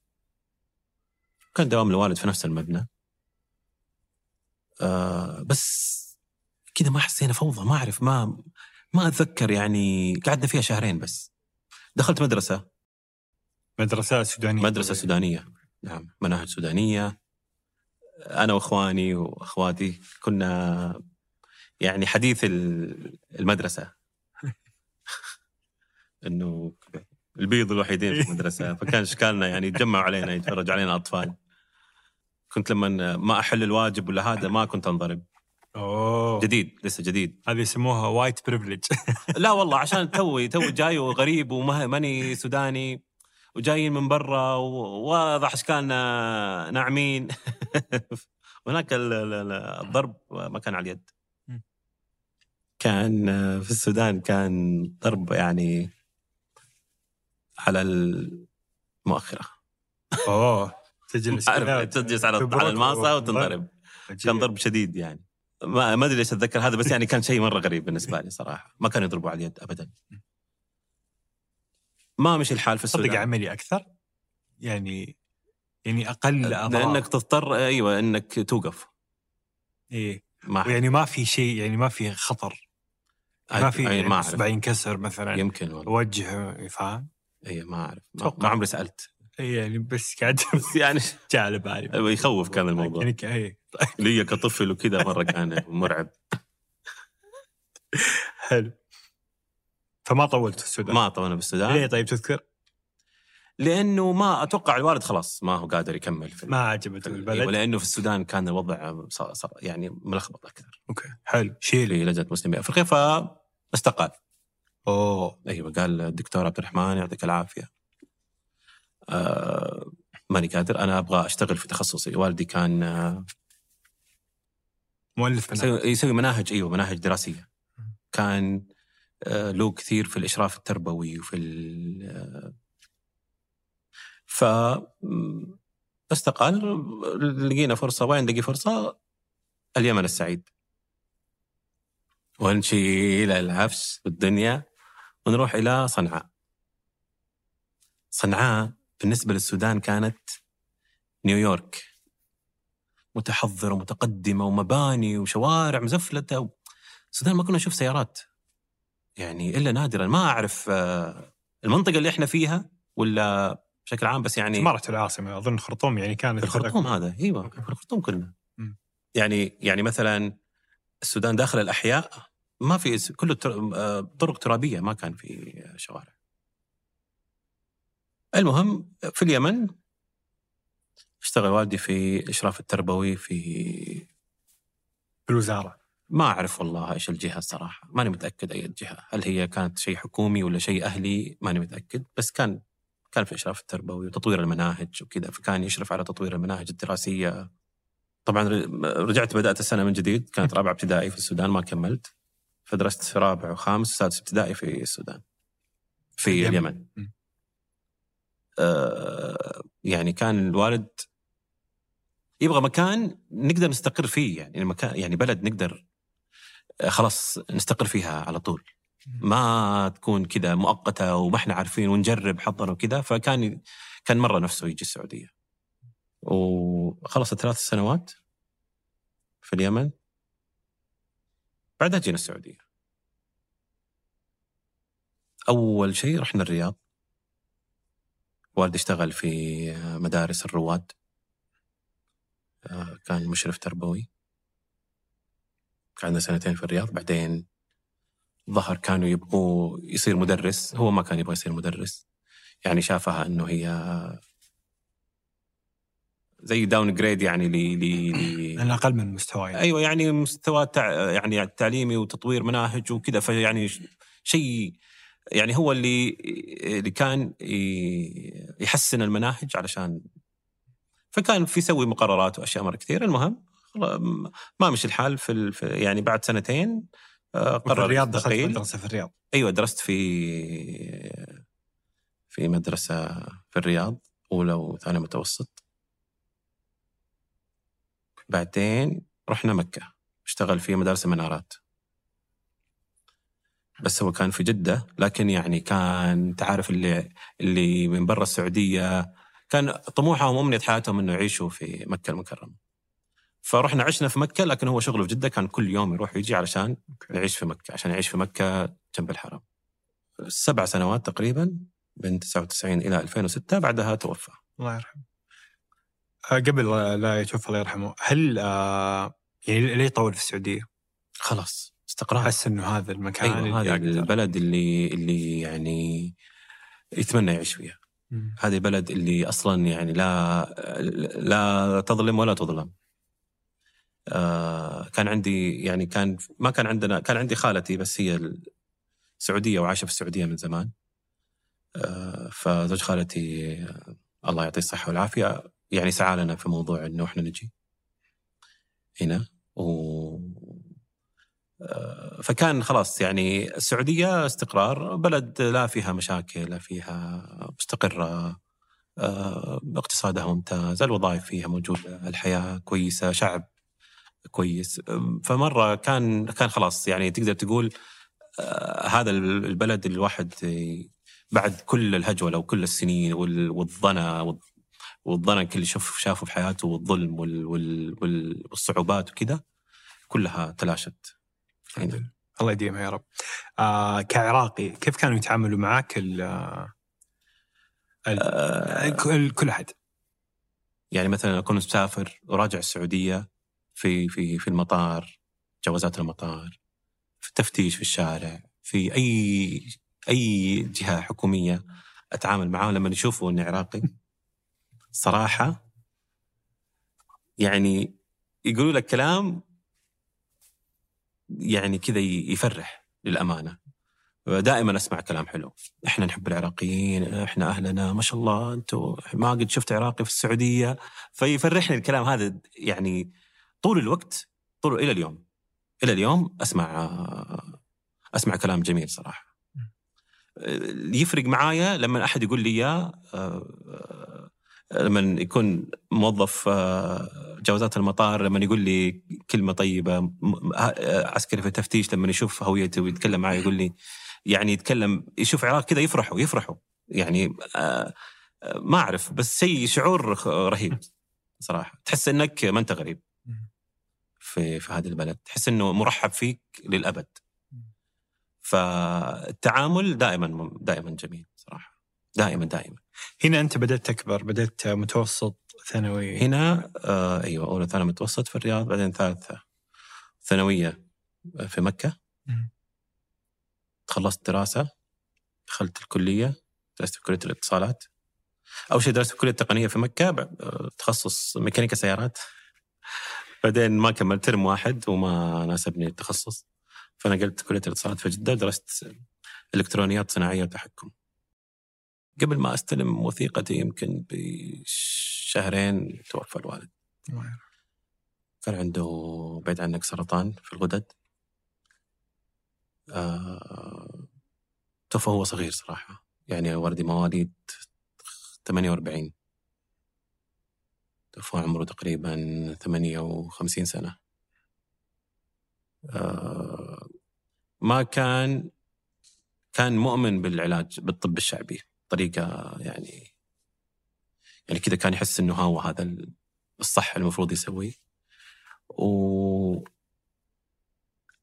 كان دوام الوالد في نفس المبنى. آه بس كذا ما حسينا فوضى ما أعرف ما ما أتذكر يعني قعدنا فيها شهرين بس. دخلت مدرسة. مدرسة سودانية. مدرسة سودانية. نعم مناهج سودانية. أنا وإخواني وأخواتي كنا يعني حديث ال- المدرسة. إنه البيض الوحيدين في المدرسة. فكان إشكالنا يعني يتجمعوا علينا يتفرجوا علينا أطفال. كنت لما ما أحل الواجب ولا هذا ما كنت أنضرب. أوه. جديد لسه جديد. هذه يسموها white privilege لا والله عشان توي توي جاي وغريب وماني سوداني. وجايين من برا وواضح اشكالنا ناعمين. هناك ال- ال- ال- الضرب ما كان على اليد. كان في السودان كان ضرب يعني على المؤخرة. أوه. تجلس تجلس على على الماصه. وتنضرب. كان ضرب شديد يعني. ما أدري ليش أتذكر هذا بس يعني كان شيء مرة غريب بالنسبة لي صراحة. ما كانوا يضربوا على اليد ابدا. ما مشي الحال في صدق السودان عملي أكثر؟ يعني يعني أقل أضرار. لأنك تضطر أيوه إنك توقف. إيه. ما يعني ما في شيء يعني ما في خطر. ما في يعني ما اصبع ينكسر مثلا. يمكن والله. وجه فاهم؟ اي ما أعرف. ما. ما عمري سألت. إيه يعني بس قاعد يعني جاء على بالي. يخوف كان الموضوع. يعني إيه. لي كطفل وكذا مرة كان مرعب. حلو. فما طولت في السودان. ما طولنا بالسودان ليه طيب تذكر؟ لأنه ما أتوقع الوالد خلاص ما هو قادر يكمل في ما عجبته في- البلد. ولأنه في السودان كان الوضع صار صار يعني ملخبط أكثر. أوكي حلو. شيل في لجنة مسلمي أفريقيا فاستقال. أوه. أيوه قال الدكتور عبد الرحمن يعطيك العافية. آه ماني قادر. أنا أبغى أشتغل في تخصصي. والدي كان آه مؤلف منهج. يسوي, مناهج أيوه مناهج دراسية. كان له كثير في الإشراف التربوي وفي ال- آه، ف استقال لقينا فرصة وين نلاقي فرصة؟ اليمن السعيد. ونشيل العفش والدنيا ونروح إلى صنعاء. صنعاء بالنسبة للسودان كانت نيويورك. متحضرة ومتقدمه ومباني وشوارع مزفلتة السودان ما كنا نشوف سيارات. يعني إلا نادرا. ما أعرف آه، المنطقة اللي إحنا فيها ولا بشكل عام بس يعني إمارة العاصمة أظن الخرطوم يعني كانت الخرطوم هذا إيوه في الخرطوم كلنا. يعني يعني مثلا السودان داخل الأحياء ما في كله آه، طرق ترابية ما كان في شوارع. المهم في اليمن اشتغل والدي في الاشراف التربوي في في الوزارة. ما أعرف والله إيش الجهة الصراحه ماني متأكد أي جهة هل هي كانت شيء حكومي ولا شيء أهلي؟ ماني متأكد بس كان كان في إشراف التربوي وتطوير المناهج وكذا فكان يشرف على تطوير المناهج الدراسية. طبعا رجعت بدأت السنة من جديد كانت رابعة ابتدائي في السودان ما كملت. فدرست في رابع وخامس وسادس ابتدائي في السودان في اليمن. آه يعني كان الوالد يبغى مكان نقدر نستقر فيه يعني مكان يعني بلد نقدر خلاص نستقر فيها على طول. ما تكون كذا مؤقتة وما إحنا عارفين ونجرب حظنا وكذا. فكان كان مرة نفسه يجي السعودية. وخلصت ثلاث سنوات في اليمن. بعدها جينا السعودية. أول شيء رحنا الرياض. والدي اشتغل في مدارس الرواد. آه، كان مشرف تربوي. قعدنا سنتين في الرياض بعدين ظهر كانوا يبغوا يصير مدرس هو ما كان يبغى يصير مدرس. يعني شافها إنه هي زي downgrade يعني ل ل أقل من مستواي. أيوه يعني مستوى تع... يعني تعليمي وتطوير مناهج وكذا فيعني شيء يعني هو اللي اللي كان يحسن المناهج علشان فكان في يسوي مقررات وأشياء مرة كثير المهم ما مشي الحال في. في يعني بعد سنتين آه، وفي قرر الرياض دخلت. مدرسة في الرياض أيوه درست في في مدرسة في الرياض أولى وثانية متوسط بعدين رحنا مكة اشتغل في مدارس المنارات بس هو كان في جدة لكن يعني كان تعرف اللي اللي من برا السعودية كان طموحهم وأمنية حياتهم إنه يعيشوا في مكة المكرمة فرحنا عشنا في مكة لكن هو شغله في جدة كان كل يوم يروح ويجي علشان يعيش في مكة عشان يعيش في مكة جنب الحرم. سبع سنوات تقريبا من 99 إلى 2006 بعدها توفى. الله يرحمه. آه، قبل لا يتوفى الله يرحمه هل آه يعني ليه طول في السعودية؟ خلاص استقرار. حس إنه هذا المكان اللي هذا. البلد اللي اللي يعني يتمنى يعيش فيها. هذه البلد اللي أصلا يعني لا لا تظلم ولا تظلم. كان عندي يعني كان ما كان عندنا كان عندي خالتي بس هي السعودية وعايشة في السعودية من زمان. آه فزوج خالتي آه الله يعطيه الصحة والعافية يعني سعى لنا في موضوع إنه إحنا نجي. هنا. و آه، فكان خلاص يعني السعودية استقرار بلد لا فيها مشاكل لا فيها مستقرة. آه، اقتصادها ممتاز الوظائف فيها موجودة الحياة كويسة شعب كويس فمرة كان كان خلاص يعني تقدر تقول آه، هذا البلد الواحد آه، بعد كل الهجوله وكل السنين وال- والضنا وال- والضنا كل شوف شافه في حياته والظلم وال- وال- وال- والصعوبات وكذا كلها تلاشت الحمد لله. الله يديمها يا رب. آه كعراقي كيف كانوا يتعاملوا معك ال آه، كل كل أحد؟ يعني مثلا اكون مسافر وراجع السعودية في في في المطار جوازات المطار في التفتيش في الشارع في أي أي جهة حكومية أتعامل معاهم. لما يشوفوا اني عراقي صراحة يعني يقولوا لك كلام يعني كذا يفرح للأمانة. دائما أسمع كلام حلو. إحنا نحب العراقيين إحنا أهلنا ما شاء الله أنتم ما قد شفت عراقي في السعودية. فيفرحني الكلام هذا يعني طول الوقت طول إلى اليوم. إلى اليوم أسمع أسمع كلام جميل صراحة. يفرق معايا لما أحد يقول لي إياه آه، لما يكون موظف آه، جوازات المطار لما يقول لي كلمة طيبة آه، عسكري في التفتيش لما يشوف هويتي ويتكلم معي يقول لي يعني يتكلم يشوف عراق كذا يفرحوا يفرحوا. يعني آه، آه، ما أعرف بس شيء شعور رهيب صراحة. تحس إنك ما أنت غريب. في في هذه البلد. تحس إنه مرحب فيك للأبد. فالتعامل دائما دائما جميل صراحة. دائما دائما. هنا أنت بدأت تكبر بدأت متوسط ثانوي. هنا آه أيوه اولى ثانوي متوسط في الرياض بعدين ثالثة ثانوية في مكة. خلصت دراسة دخلت الكلية درست في كلية الاتصالات. أول شيء درست في كلية التقنية في مكة آه، تخصص ميكانيكا سيارات. بعدين ما كملت ترم واحد وما ناسبني التخصص. فنقلت كلية الاتصالات في جدة درست إلكترونيات صناعية وتحكم. قبل ما أستلم وثيقتي يمكن بشهرين توفى الوالد. كان عنده بعيد عنك سرطان في الغدد. آه... توفى هو صغير صراحة. يعني والدي مواليد 48 توفى عمره تقريبا 58 سنة. آه... ما كان كان مؤمن بالعلاج بالطب الشعبي طريقة يعني يعني كذا كان يحس إنه هو هذا الصح المفروض يسويه. و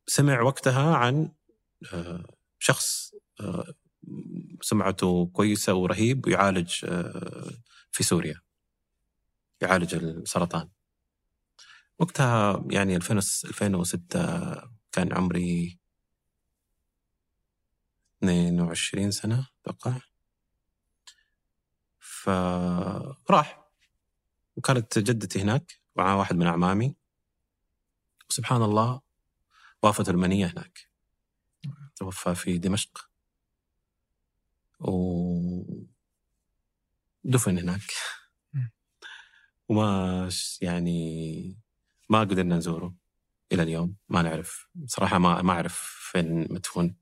سمع وقتها عن آه، شخص آه، سمعته كويسة ورهيب ويعالج في سوريا. يعالج السرطان. وقتها يعني 2006 كان عمري 22 سنة أتوقع. فراح وكانت جدتي هناك ومعاه واحد من أعمامي. وسبحان الله وافته المنية هناك. توفى في دمشق. ودفن هناك. وما يعني ما قدرنا نزوره إلى اليوم ما نعرف. صراحة ما ما أعرف فين مدفون.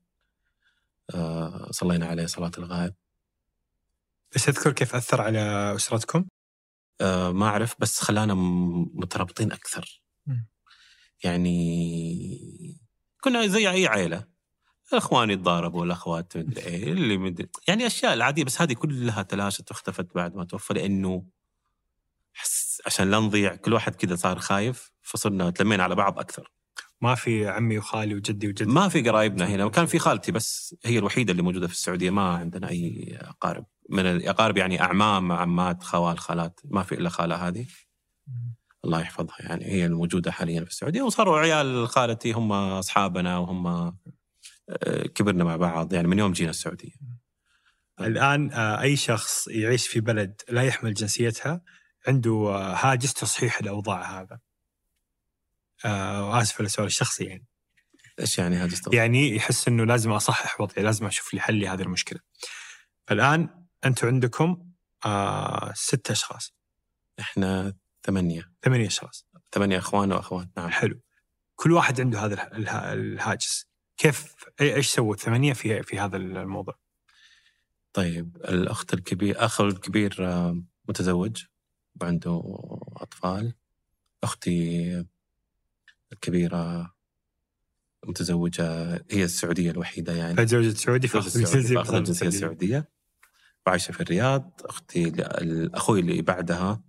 آه صلينا عليه صلاة الغائب. بس تذكر كيف أثر على أسرتكم؟ آه ما أعرف بس خلانا م- مترابطين أكثر. مم. يعني كنا زي أي عائله الأخوان يتضاربوا الأخوات مدري إيه اللي مدري يعني أشياء العادية بس هذه كلها تلاشت واختفت بعد ما توفى لأنه عشان لا نضيع كل واحد كذا صار خايف فصرنا تلمينا على بعض أكثر. ما في عمي وخالي وجدي وجدي. ما في قرايبنا هنا وكان في خالتي بس هي الوحيدة اللي موجودة في السعودية ما عندنا أي أقارب. من الاقارب يعني أعمام عمات خوال خالات ما في إلا خالة هذه. الله يحفظها يعني هي الموجودة حاليا في السعودية. وصاروا عيال خالتي هم أصحابنا وهم آه، كبرنا مع بعض يعني من يوم جينا السعودية. الآن آه، أي شخص يعيش في بلد لا يحمل جنسيتها عنده آه، هاجس تصحيح الأوضاع هذا. آه، وآسف على السؤال الشخصي يعني. إيش يعني هذا استغرب؟ يعني يحس إنه لازم أصحح وضعي، لازم أشوف لي حل لهذه المشكلة. فالآن أنتم عندكم آه ست أشخاص، إحنا ثمانية ثمانية أشخاص، ثمانية إخوان وأخوات نعم حلو. كل واحد عنده هذا اله- اله- الهاجس. كيف إيش سووا الثمانية في في هذا الموضوع؟ طيب الأخت الكبير اخو الكبير متزوج وعنده أطفال. أختي الكبيرة متزوجة هي السعودية الوحيدة يعني. تزوجت سعودي السعودية، الجنسية السعوديه وعايشة في الرياض. أختي ال- أخوي اللي بعدها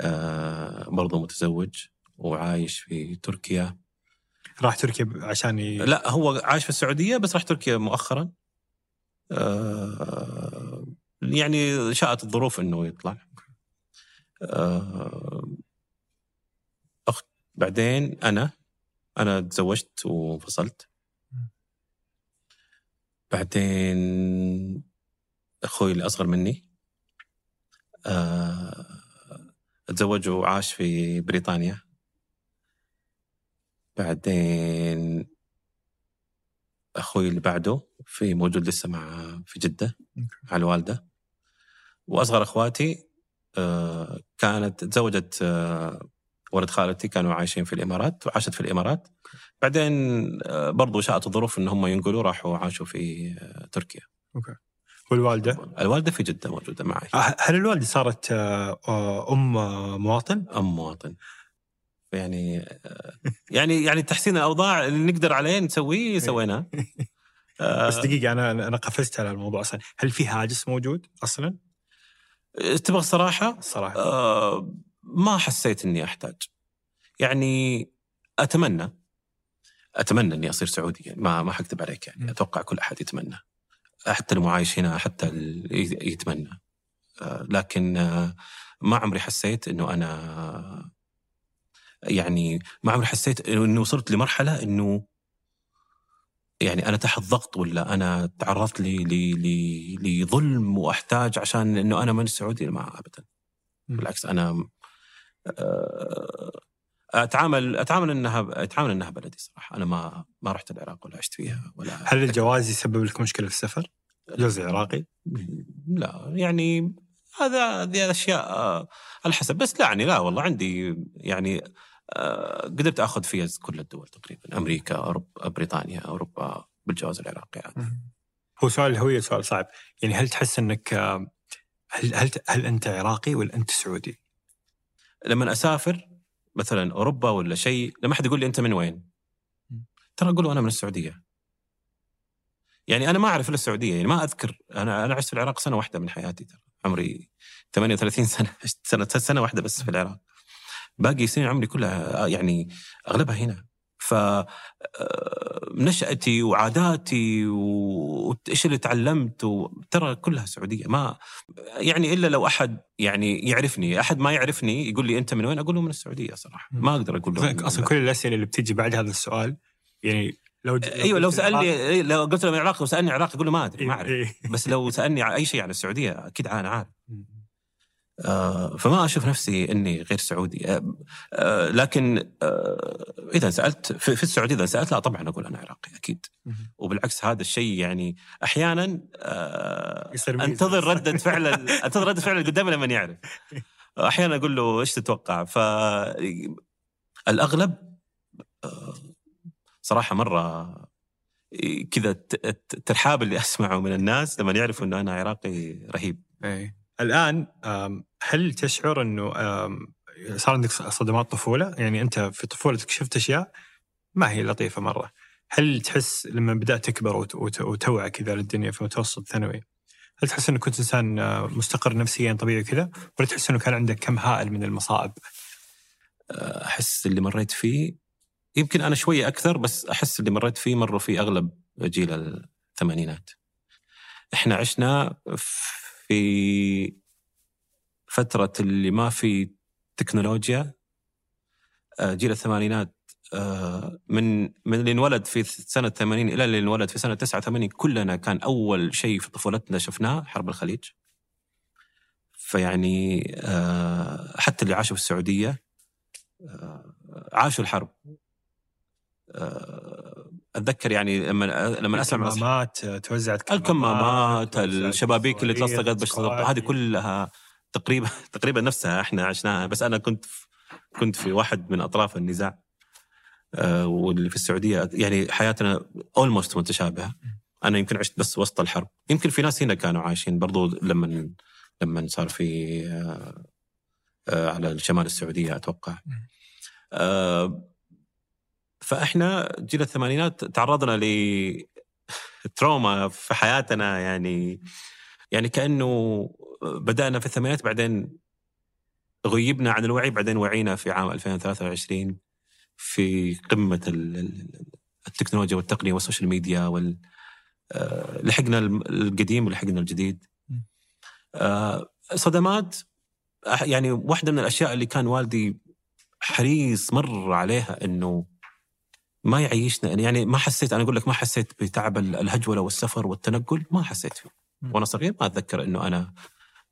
آه، برضو متزوج وعايش في تركيا. راح تركيا عشان ي... لا هو عايش في السعودية بس راح تركيا مؤخرا. آه، يعني شاءت الظروف إنه يطلع. آه، اخت بعدين أنا أنا تزوجت وانفصلت. بعدين أخوي اللي اصغر مني آه، تزوج وعاش في بريطانيا. بعدين أخوي اللي بعده في موجود لسه مع في جدة مع الوالدة. وأصغر أخواتي كانت تزوجت آه، ولد خالتي كانوا عايشين في الإمارات وعاشت في الإمارات. بعدين آه، برضو شاءت الظروف إن هم ينقلوا راحوا عاشوا في آه، تركيا. والوالدة؟ الوالدة في جدة موجودة معي. آه، هل الوالدة صارت آه، آه، أم آه، مواطن؟ أم مواطن. يعني آه، يعني يعني تحسين الأوضاع اللي نقدر عليه نسويه سويناه. آه، بس دقيقة أنا أنا قفزت على الموضوع أصلا، هل في هاجس موجود أصلا؟ تبغى الصراحه الصراحة آه، ما حسيت إني أحتاج. يعني أتمنى أتمنى إني أصير سعودي. يعني ما ما حكذب عليك يعني. م. أتوقع كل أحد يتمنى. حتى اللي عايش هنا حتى يتمنى. آه، لكن آه، ما عمري حسيت إنه أنا يعني ما عمري حسيت إنه وصلت لمرحلة إنه يعني أنا تحت ضغط ولا أنا تعرضت لي لي لي لظلم وأحتاج عشان إنه أنا من السعودي ما ابدا. بالعكس أنا آه، أتعامل أتعامل إنها أتعامل إنها بلدي صراحة أنا ما ما رحت العراق ولا عشت فيها ولا هل الجواز يسبب لك مشكلة في السفر؟ جواز عراقي؟ لا يعني هذا هذه أشياء آه، على حسب بس لا يعني لا والله عندي يعني قدرت آخذ فيز كل الدول تقريبا أمريكا اوروبا بريطانيا أوروبا بالجواز العراقي عادي هو سؤال الهوية سؤال صعب، يعني هل تحس أنك آه، هل هل هل أنت عراقي ولا أنت سعودي؟ لما أسافر مثلا أوروبا ولا شيء لما حد يقول لي أنت من وين؟ ترى أقول له أنا من السعودية. يعني أنا ما أعرف إلا السعودية يعني ما أذكر أنا أنا عشت في العراق سنة واحدة من حياتي ترى عمري 38 سنة عشت سنة سنة واحدة بس في العراق. باقي سنين عمري كلها آه، يعني أغلبها هنا. ف آه، نشأتي وعاداتي وإيش اللي تعلمت ترى كلها سعودية. ما يعني إلا لو أحد يعني يعرفني أحد ما يعرفني يقول لي أنت من وين؟ أقول له من السعودية صراحة. ما أقدر أقول له أصلا كل الأسئلة اللي بتيجي بعد هذا السؤال يعني لو أيوه لو سألني إيه، لو قلت له من العراق وسألني عراقي أقول له ما أدري ما أعرف. إيه. بس لو سألني أي شيء عن السعودية أكيد أنا عارف. فما أشوف نفسي إني غير سعودي. آه، آه، لكن آه، إذا سألت في السعودية إذا سألت لا طبعا أقول أنا عراقي أكيد. وبالعكس هذا الشيء يعني أحيانا آه،. أنتظر رده فعل أنتظر رده فعل قدامي لما يعرف. أحيانا أقول له إيش تتوقع؟ ف الأغلب آه، صراحة مرة كذا الت- الت- الترحاب اللي أسمعه من الناس لما يعرفوا إنه أنا عراقي رهيب. إيه. الآن هل تشعر إنه صار عندك صدمات طفولة؟ يعني أنت في طفولتك شفت أشياء ما هي لطيفة مرة. هل تحس لما بدأت تكبر وت- وت- وتوعى كذا للدنيا في متوسط ثانوي هل تحس إنك كنت إنسان آه، مستقر نفسيا طبيعي كذا ولا تحس إنه كان عندك كم هائل من المصائب؟ أحس اللي مريت فيه يمكن أنا شوية أكثر بس أحس اللي مريت فيه مروا فيه أغلب جيل الثمانينات. إحنا عشنا في فترة اللي ما في تكنولوجيا آه، جيل الثمانينات آه، من من اللي انولد في سنة 80 إلى اللي انولد في سنة 89 كلنا كان أول شيء في طفولتنا شفناه حرب الخليج. فيعني آه، حتى اللي عاشوا في السعودية آه، عاشوا الحرب أتذكر يعني لما لما أسمع الكمامات توزعت الكمامات الشبابيك اللي تلصقت. هذه كلها تقريبا تقريبا نفسها إحنا عشناها. بس أنا كنت في كنت في واحد من أطراف النزاع آه، واللي في السعودية. يعني حياتنا اولموست متشابهة. أنا يمكن عشت بس وسط الحرب. يمكن في ناس هنا كانوا عايشين برضو لما لما صار في آه، آه، على شمال السعودية أتوقع. آه، فإحنا جيل الثمانينات تعرضنا لتروما في حياتنا يعني يعني كأنه بدأنا في الثمانينات بعدين غيبنا عن الوعي بعدين وعينا في عام 2023 في قمة ال- ال- التكنولوجيا والتقنية وال social media وال آه، لحقنا القديم ولحقنا الجديد. آه، صدمات يعني واحدة من الأشياء اللي كان والدي حريص مره عليها إنه ما يعيشنا. يعني ما حسيت أنا أقول لك ما حسيت بتعب ال- الهجولة والسفر والتنقل ما حسيت فيه. وأنا صغير ما أتذكر إنه أنا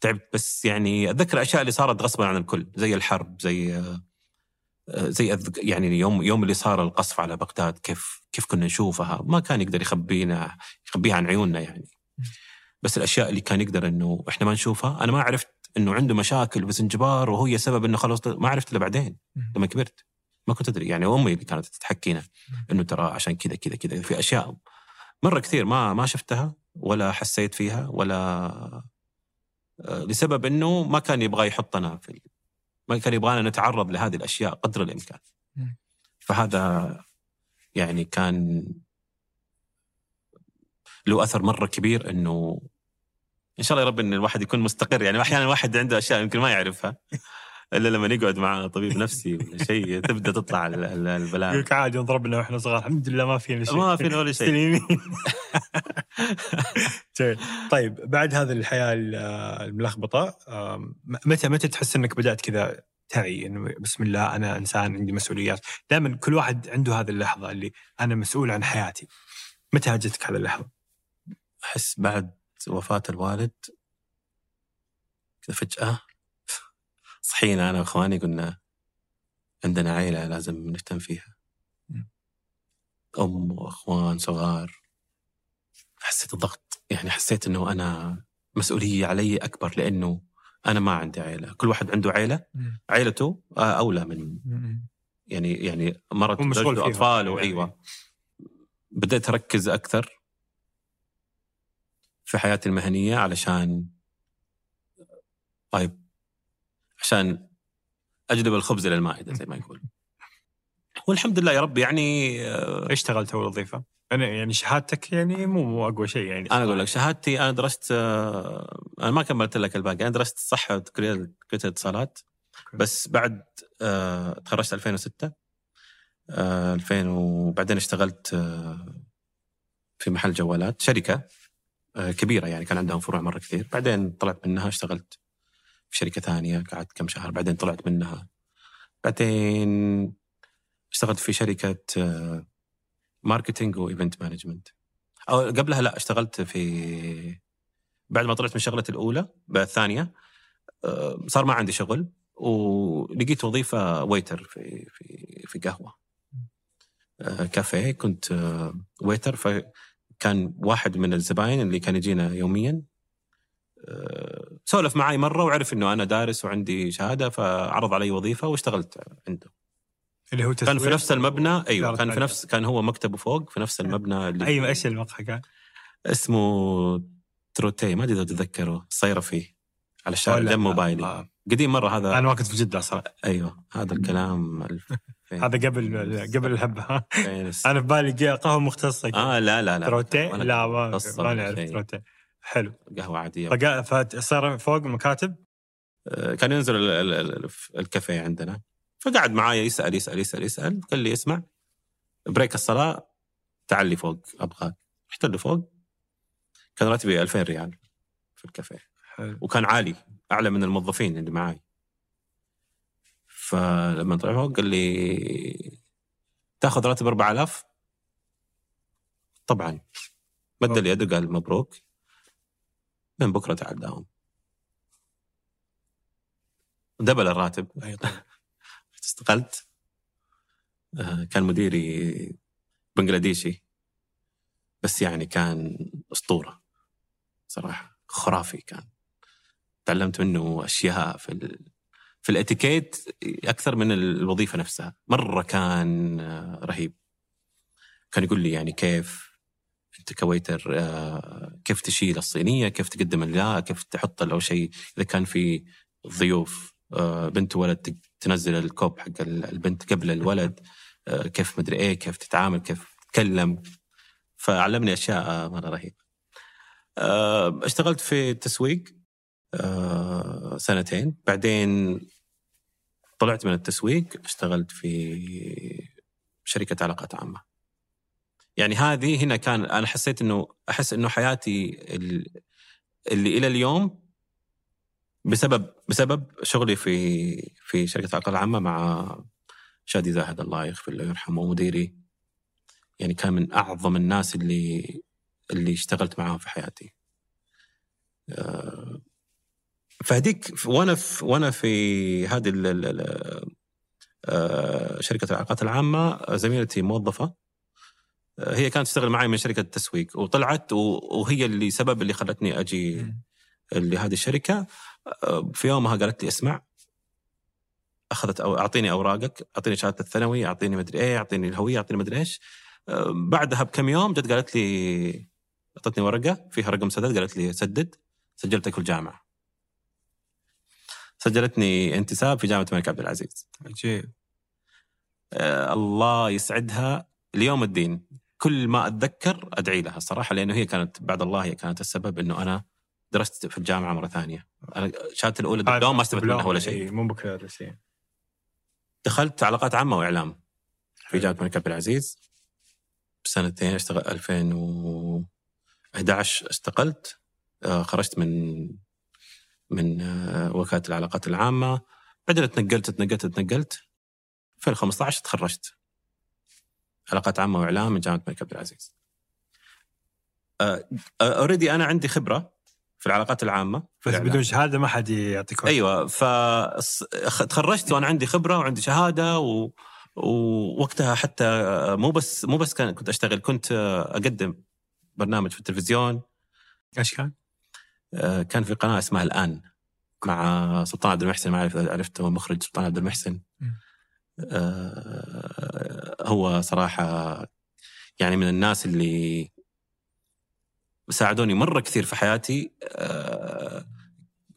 تعبت بس يعني أتذكر الاشياء اللي صارت غصبا عن الكل زي الحرب زي آه، زي يعني يوم يوم اللي صار القصف على بغداد كيف كيف كنا نشوفها. ما كان يقدر يخبينا يخبيها عن عيوننا يعني. بس الأشياء اللي كان يقدر إنه إحنا ما نشوفها أنا ما عرفت إنه عنده مشاكل بزنجبار وهي سبب إنه خلاص ما عرفت إلا بعدين لما كبرت. ما كنت أدري. يعني أمي اللي كانت تحكينا إنه ترى عشان كذا كذا كذا. في أشياء مرة كثير ما ما شفتها ولا حسيت فيها ولا آه، لسبب إنه ما كان يبغى يحطنا في ما كان يبغانا نتعرض لهذه الأشياء قدر الإمكان. فهذا يعني كان له أثر مرة كبير إنه إن شاء الله يا رب إن الواحد يكون مستقر. يعني أحيانا الواحد عنده أشياء يمكن ما يعرفها. إلا لما يقعد مع طبيب نفسي ولا شيء تبدأ تطلع ال- ال- البلاء يقولك عادي انضربنا وإحنا صغار. الحمد لله ما فينا شيء. ما فينا ولا شيء. طيب بعد هذه الحياة ال- الملخبطة متى متى تحس إنك بدأت كذا تعي إنه بسم الله أنا إنسان عندي مسؤوليات؟ دائما كل واحد عنده هذه اللحظة اللي أنا مسؤول عن حياتي. متى جتك هذه اللحظة؟ أحس بعد وفاة الوالد كذا فجأة صحينا أنا وإخواني قلنا عندنا عائله لازم نهتم فيها. أم وإخوان صغار حسيت الضغط يعني حسيت إنه أنا مسؤولية علي أكبر لأنه أنا ما عندي عائله كل واحد عنده عائله عائلته أولى من يعني يعني مرت مشغول زوجته فيها. اطفاله يعني. أيوه بديت أركز أكثر في حياتي المهنية علشان طيب عشان اجلب الخبز إلى المائدة زي ما يقول. والحمد لله يا رب يعني آه، إيش اشتغلت اول وظيفه؟ أنا يعني شهادتك يعني مو مو أقوى شيء يعني. أنا أقول لك شهادتي أنا درست آه، أنا ما كملت لك الباقي أنا درست صحة كليه الاتصالات. بس بعد آه، تخرجت 2006 آه، 2000 وبعدين اشتغلت في محل جوالات شركة كبيرة يعني كان عندهم فروع مرة كثير. بعدين طلعت منها اشتغلت في شركة ثانية قعدت كم شهر بعدين طلعت منها. بعدين اشتغلت في شركة آه، marketing و event management أو قبلها لا اشتغلت في بعد ما طلعت من شغلتي الأولى الثانية آه، صار ما عندي شغل ولقيت وظيفة waiter في في في قهوة. آه، كافيه كنت آه، waiter فكان واحد من الزباين اللي كان يجينا يوميا. آه، سولف معي مرة وعرف إنه أنا دارس وعندي شهادة فعرض علي وظيفة واشتغلت عنده. اللي هو كان في نفس المبنى أيوه كان في. نفس كان هو مكتبه فوق في نفس المبنى اللي أيوه إيش المقهى كان؟ اسمه تروتي ما أدري إذا تتذكره الصيرفي على الشارع جنب موبايلي. قديم مرة هذا. أنا ما كنت في جدة صراحة. أيوه هذا الكلام هذا قبل قبل الس- أنا في بالي قهوة مختصة. آه لا لا لا. تروتي لا ما, نعرف. تروتي حلو. قهوة عادية. فصار فوق المكاتب؟ آه، كان ينزل ال- ال- ال- الكافيه عندنا. فقعد معايا يسأل يسأل يسأل يسأل. قال لي اسمع بريك الصلاة تعال لي فوق أبغاك. رحت له فوق. كان راتبي 2000 ريال في الكافيه. وكان عالي أعلى من الموظفين اللي معاي. فلما طلع فوق قال لي تاخذ راتب 4000 طبعا. مد لي يده قال مبروك. من بكرة تعال داوم دبل الراتب. استقلت. آه، كان مديري بنغلاديشي. بس يعني كان أسطورة. صراحة خرافي كان. تعلمت منه أشياء في ال... في الاتيكيت أكثر من الوظيفة نفسها. مرة كان آه، رهيب. كان يقول لي يعني كيف انت كويتر آه، كيف تشيل الصينية؟ كيف تقدم اللا كيف تحط اول شيء؟ إذا كان في ضيوف آه، بنت وولد تق- تنزل الكوب حق ال- البنت قبل الولد آه، كيف مدري إيه كيف تتعامل كيف تتكلم. فعلمني أشياء مرة رهيبة. اشتغلت في التسويق سنتين. بعدين طلعت من التسويق اشتغلت في شركة علاقات عامة. يعني هذه هنا كان أنا حسيت أنه أحس أنه حياتي ال- اللي إلى اليوم بسبب بسبب شغلي في في شركة العلاقات العامة مع شادي زاهد الله يغفر له ويرحمه مديري. يعني كان من أعظم الناس اللي اللي اشتغلت معاهم في حياتي. آه، فهديك وأنا في وأنا في هذه آه، شركة العلاقات العامة زميلتي موظفة. هي كانت تشتغل معي من شركة التسويق وطلعت وهي اللي سبب اللي خلتني أجي. لهذه الشركة. في يومها قالت لي اسمع أخذت أو أعطيني أوراقك أعطيني شهاده الثانوي أعطيني مدري إيه أعطيني الهوية أعطيني مدري إيش. بعدها بكم يوم جت قالت لي أعطتني ورقة فيها رقم سداد قالت لي سدد سجلتك في الجامعة. سجلتني انتساب في جامعة الملك عبد العزيز. عجيب. آه الله يسعدها. ليوم الدين. كل ما أتذكر أدعي لها الصراحه لأنه هي كانت بعد الله هي كانت السبب إنه أنا درست في الجامعة مرة ثانية. أنا شهادتي الأولى دبلوم ما استفدت منها ولا شيء. إيه، مو بكالوريوس إيه. دخلت علاقات عامة وإعلام في جامعة الملك عبد العزيز. بسنتين اشتغل 2011 استقلت آه، خرجت من من آه، وكالة العلاقات العامة. بعدين تنقلت تنقلت تنقلت 2015 تخرجت. علاقات عامة وإعلام من جامعة الملك عبد العزيز. اوريدي أنا عندي خبرة في العلاقات العامة بس. بدون شهادة ما حد يعطيك. أيوه فتخرجت وأنا عندي خبرة وعندي شهادة و... ووقتها حتى مو بس مو بس كنت أشتغل كنت أقدم برنامج في التلفزيون إيش كان؟ كان في قناة اسمها الآن مع سلطان عبد المحسن ما عرفته مخرج سلطان عبد المحسن هو صراحة يعني من الناس اللي ساعدوني مرة كثير في حياتي آه،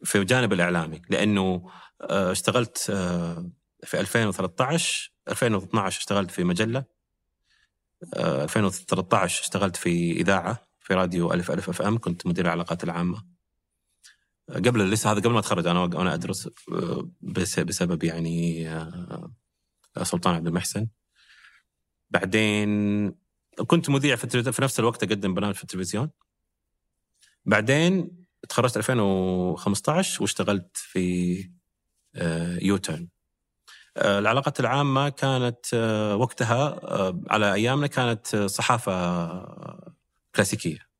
في الجانب الإعلامي لأنه آه، اشتغلت آه، في 2013 2012 اشتغلت في مجلة آه، 2013 اشتغلت في إذاعة في راديو ألف ألف أف أم كنت مدير العلاقات العامة. آه، قبل لسه هذا قبل ما أتخرج أنا وأنا أدرس آه، بس- بسبب يعني آه، سلطان عبد المحسن. بعدين كنت مذيع في, في نفس الوقت أقدم برنامج في التلفزيون. بعدين تخرجت 2015 واشتغلت في آه، يوترن آه، العلاقات العامة كانت آه، وقتها على أيامنا كانت صحافة كلاسيكية.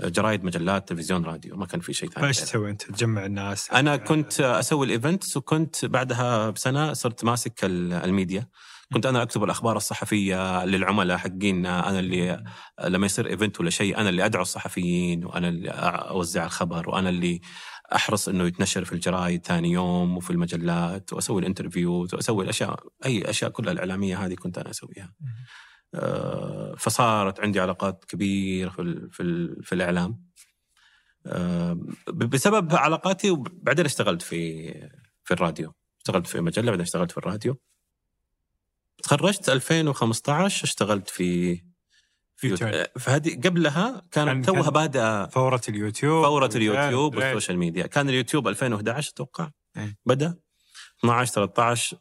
جرايد مجلات تلفزيون راديو ما كان في شيء ثاني فايش تسوي أنت؟ تجمع الناس أنا كنت أسوي ال events وكنت بعدها بسنة صرت ماسك ال- الميديا كنت أنا أكتب الأخبار الصحفية للعملاء حقين أنا اللي لما يصير event ولا شيء أنا اللي أدعو الصحفيين وأنا اللي أوزع الخبر وأنا اللي أحرص إنه يتنشر في الجرايد ثاني يوم وفي المجلات وأسوي ال interviews وأسوي الأشياء أي أشياء كلها الإعلامية هذه كنت أنا أسويها. آه، فصارت عندي علاقات كبيرة في ال- في ال- في الإعلام. آه، بسبب علاقاتي وبعدين اشتغلت في في الراديو اشتغلت في مجلة بعدين اشتغلت في الراديو تخرجت 2015 اشتغلت في في. فهذه قبلها كان- كانت توها كان بادئه فورة اليوتيوب فورة اليوتيوب. وال social media كان اليوتيوب 2011 أتوقع إيه. بدأ 12 13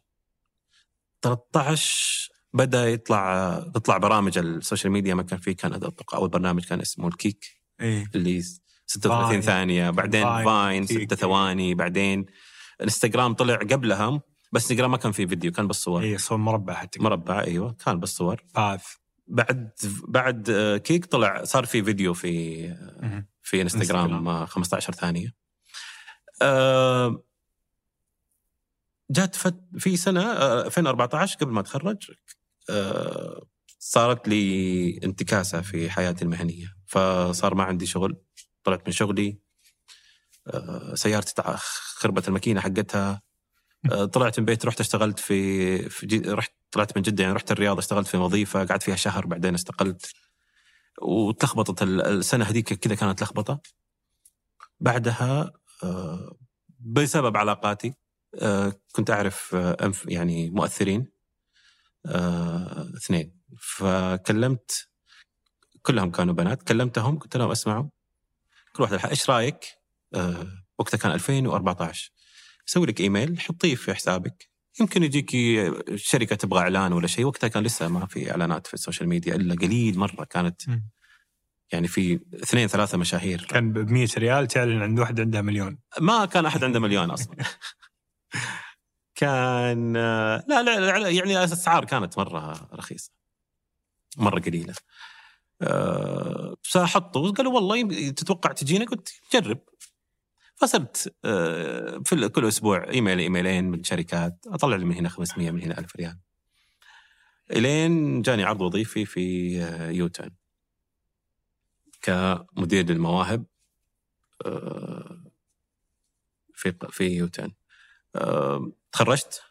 13 بدأ يطلع تطلع برامج ال social media ما كان فيه كان أتوقع أول برنامج كان اسمه الكيك إيه اللي 36 Vine. ثانية بعدين Vine. Vine كيك. 6 ثواني بعدين انستغرام طلع قبلها بس انستغرام ما كان فيه فيديو كان بس صور إيه صور مربع حتى مربع أيوه كان بس صور Path بعد بعد آه، كيك طلع صار في فيديو في. في انستغرام انستغرام. آه، 15 ثانية آه، جات فت في سنة آه، 2014 قبل ما اتخرج آه، صارت لي انتكاسة في حياتي المهنية فصار ما عندي شغل. طلعت من شغلي آه، سيارتي خربت الماكينة حقتها. آه، طلعت من بيت رحت اشتغلت في, في جي رحت طلعت من جدة يعني رحت الرياض اشتغلت في وظيفة قعدت فيها شهر بعدين استقلت. وتلخبطت ال- السنة هذيك كذا كانت لخبطة. بعدها آه، بسبب علاقاتي آه، كنت أعرف آه، أنف يعني مؤثرين. آه، اثنين. فكلمت كلهم كانوا بنات كلمتهم قلت لهم اسمعوا كل واحد إيش رأيك؟ آه، وقتها كان 2014 سوي لك إيميل حطيه في حسابك. يمكن يجيك شركة تبغى إعلان ولا شيء. وقتها كان لسه ما في إعلانات في ال social media إلا قليل مرة كانت. يعني في اثنين ثلاثة مشاهير. كان ب 100 ريال تعلن عند واحد عندها مليون. ما كان أحد عنده مليون أصلا. كان لا لا يعني الأسعار كانت مرة رخيصة. مرة قليلة. أه فحطوا قالوا والله تتوقع تجينا؟ قلت جرب. فصرت أه في كل أسبوع إيميل إيميلين من شركات أطلع لي من هنا 500 من هنا 1000 ريال. إلين جاني عرض وظيفي في آه، يوتن. كمدير للمواهب في في يوتن. تخرجت؟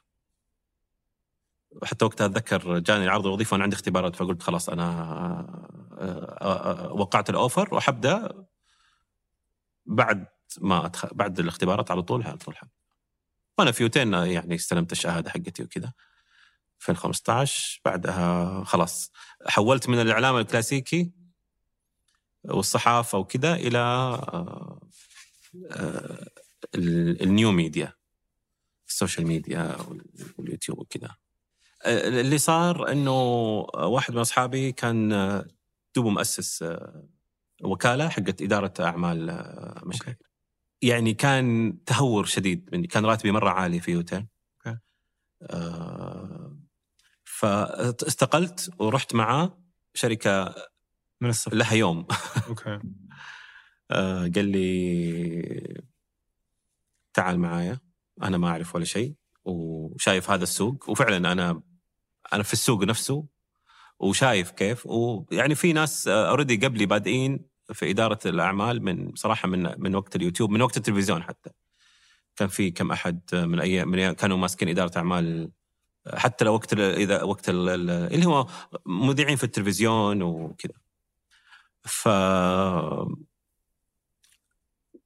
حتى وقتها أتذكر جاني العرض الوظيفه وأنا عندي اختبارات فقلت خلاص أنا آه، آه، آه، وقعت الأوفر وحبدأ بعد ما أتخ... بعد الاختبارات على طول على طول. وأنا في يوتين يعني استلمت الشهادة حقتي وكذا. 2015 بعدها خلاص حولت من الإعلام الكلاسيكي والصحافة وكذا إلى ال- ال new media. ال social media وال- واليوتيوب وكذا. آه، اللي صار إنه واحد من أصحابي كان آه، دوبه مؤسس آه، وكالة حقت إدارة أعمال مشاهير يعني كان تهور شديد مني كان راتبي مرة عالي في. آه، فاستقلت ورحت معاه شركة من الصفر. لها يوم. okay. آه، قال لي تعال معايا. أنا ما أعرف ولا شيء وشايف هذا السوق وفعلا أنا أنا في السوق نفسه وشايف كيف ويعني في ناس already قبلي بادئين في إدارة الأعمال من صراحة من من وقت اليوتيوب من وقت التلفزيون حتى. كان في كم أحد من أي من كانوا ماسكين إدارة أعمال حتى لو وقت إذا وقت ال- ال- اللي هو مذيعين في التلفزيون وكذا. ف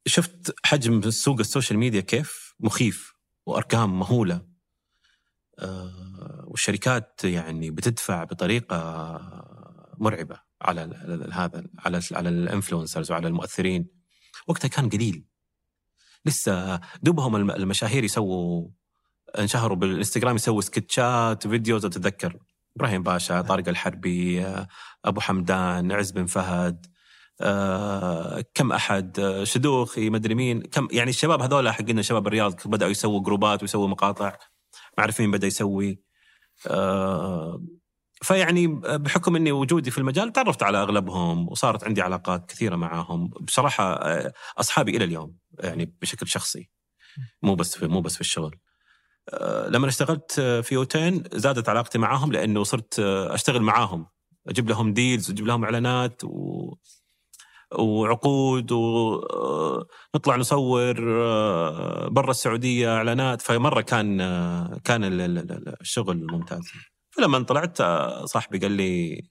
شفت حجم السوق السوشيال ميديا كيف؟ مخيف وأرقام مهولة. آه، والشركات يعني بتدفع بطريقة مرعبة على هذا على على ال influencers وعلى المؤثرين. وقتها كان قليل. لسه دوبهم الم- المشاهير يسووا انشهروا بالإنستغرام يسووا سكتشات videos. اتذكر إبراهيم باشا طارق الحربي آه، أبو حمدان عز بن فهد آه، كم أحد آه، شدوخي مدري مين كم يعني الشباب هذول حقين شباب الرياض بدأوا يسووا جروبات ويسووا مقاطع ما أعرف مين بدأ يسوي. آه، فيعني بحكم إني وجودي في المجال تعرفت على أغلبهم وصارت عندي علاقات كثيرة معاهم. بصراحة آه، أصحابي إلى اليوم يعني بشكل شخصي مو بس في مو بس في الشغل. آه، لما اشتغلت في يوتين زادت علاقتي معاهم لأنه صرت أشتغل معاهم أجيب لهم ديلز واجيب لهم إعلانات و وعقود ونطلع نصور برا السعودية إعلانات. فمرة كان كان الشغل ممتاز. فلما طلعت صاحبي قال لي